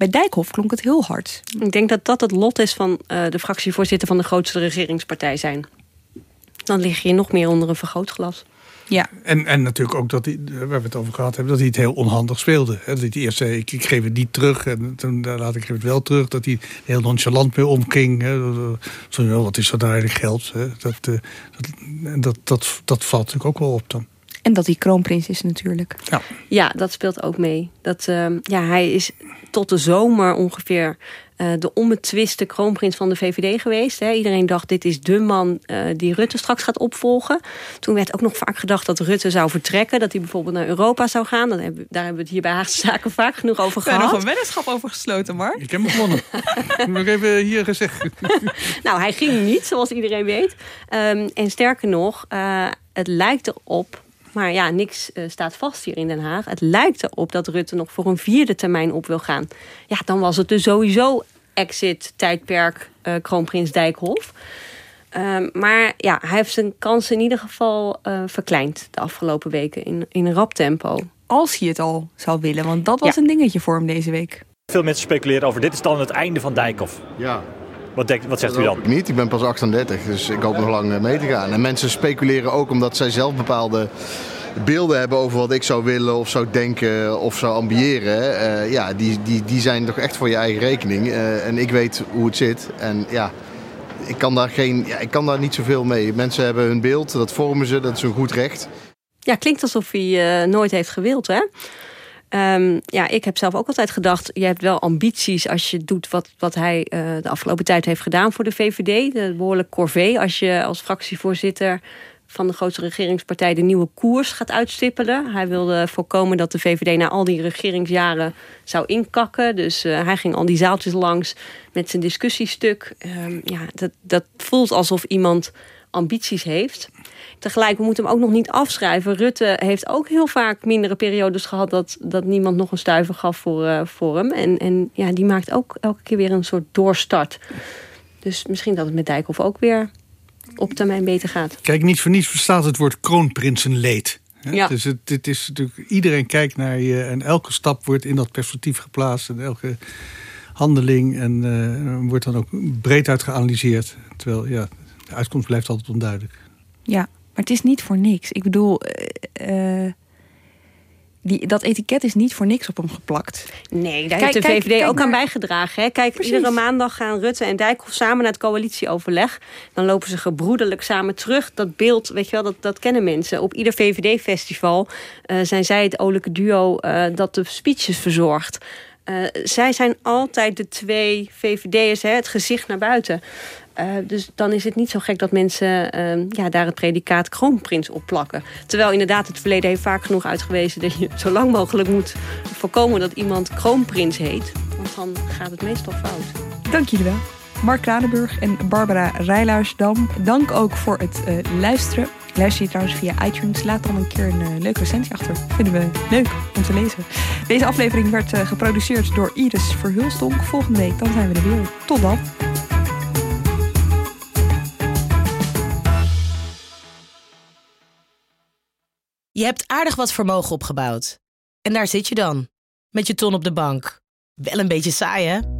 Bij Dijkhoff klonk het heel hard. Ik denk dat dat het lot is van uh, de fractievoorzitter van de grootste regeringspartij zijn. Dan lig je nog meer onder een vergrootglas. Ja. En, en natuurlijk ook dat hij, waar we het over gehad hebben, dat hij het heel onhandig speelde. Dat hij eerst zei, ik, ik geef het niet terug en toen laat ik het wel terug. Dat hij heel nonchalant mee omging. Zo, wat is dat nou eigenlijk geld? Dat, dat, dat, dat, dat valt natuurlijk ook wel op dan. En dat hij kroonprins is natuurlijk. Ja, ja dat speelt ook mee. Dat, uh, ja, hij is tot de zomer ongeveer uh, de onbetwiste kroonprins van de VVD geweest. Hè. Iedereen dacht, dit is de man uh, die Rutte straks gaat opvolgen. Toen werd ook nog vaak gedacht dat Rutte zou vertrekken. Dat hij bijvoorbeeld naar Europa zou gaan. Hebben, daar hebben we het hier bij Haagse Zaken vaak genoeg over gehad. Daar nog een weddenschap over gesloten, Mark. Ik heb hem gewonnen. <laughs> ik heb even hier gezegd. <laughs> nou, hij ging niet, zoals iedereen weet. Um, en sterker nog, uh, het lijkt erop maar ja, niks uh, staat vast hier in Den Haag. Het lijkt erop dat Rutte nog voor een vierde termijn op wil gaan. Ja, dan was het dus sowieso exit-tijdperk uh, kroonprins Dijkhoff. Uh, maar ja, hij heeft zijn kansen in ieder geval uh, verkleind de afgelopen weken in, in een rap tempo. Als hij het al zou willen, want dat was ja. een dingetje voor hem deze week. Veel mensen speculeren over dit is dan het einde van Dijkhoff. Ja, wat, denk, wat zegt dat u dan? Ik niet, ik ben pas 38, dus ik hoop nog lang mee te gaan. En mensen speculeren ook omdat zij zelf bepaalde beelden hebben over wat ik zou willen of zou denken of zou ambiëren. Uh, ja, die, die, die zijn toch echt voor je eigen rekening. Uh, en ik weet hoe het zit. En ja, ik kan daar, geen, ja, ik kan daar niet zoveel mee. Mensen hebben hun beeld, dat vormen ze, dat is een goed recht. Ja, klinkt alsof hij uh, nooit heeft gewild, hè? Um, ja, ik heb zelf ook altijd gedacht, je hebt wel ambities als je doet wat, wat hij uh, de afgelopen tijd heeft gedaan voor de VVD. De behoorlijk corvée als je als fractievoorzitter van de grootste regeringspartij de nieuwe koers gaat uitstippelen. Hij wilde voorkomen dat de VVD na al die regeringsjaren zou inkakken. Dus uh, hij ging al die zaaltjes langs met zijn discussiestuk. Um, ja, dat, dat voelt alsof iemand ambities heeft. Tegelijk, we moeten hem ook nog niet afschrijven. Rutte heeft ook heel vaak mindere periodes gehad... dat, dat niemand nog een stuiver gaf voor, uh, voor hem. En, en ja, die maakt ook elke keer weer een soort doorstart. Dus misschien dat het met Dijkhoff ook weer op termijn beter gaat. Kijk, niet voor niets verstaat het woord kroonprinsenleed. Ja. Dus het, het is natuurlijk, iedereen kijkt naar je en elke stap wordt in dat perspectief geplaatst. En elke handeling en eh, wordt dan ook breed uit geanalyseerd. Terwijl ja, de uitkomst blijft altijd onduidelijk. Ja, maar het is niet voor niks. Ik bedoel, eh, eh, die, dat etiket is niet voor niks op hem geplakt. Nee, daar Kijk- heeft de kijk- VVD kijk ook aan bijgedragen. Hè? Kijk, Precies. iedere maandag gaan Rutte en Dijkhoff samen naar het coalitieoverleg. Dan lopen ze gebroederlijk samen terug. Dat beeld, weet je wel, dat, dat kennen mensen. Op ieder VVD-festival eh, zijn zij het olijke duo eh, dat de speeches verzorgt. Eh, zij zijn altijd de twee VVD'ers, het gezicht naar buiten. Eh, dus dan is het niet zo gek dat mensen eh, ja, daar het predicaat kroonprins op plakken. Terwijl inderdaad het verleden heeft vaak genoeg uitgewezen... dat je zo lang mogelijk moet voorkomen dat iemand kroonprins heet. Want dan gaat het meestal fout. Dank jullie wel. Mark Kranenburg en Barbara Rijlaarsdam. Dank ook voor het eh, luisteren. Luister je trouwens via iTunes, laat dan een keer een eh, leuke recensie achter. Vinden we leuk om te lezen. Deze aflevering werd eh, geproduceerd door Iris Verhulstonk. Volgende week dan zijn we er weer. Tot dan. Je hebt aardig wat vermogen opgebouwd. En daar zit je dan, met je ton op de bank. Wel een beetje saai, hè?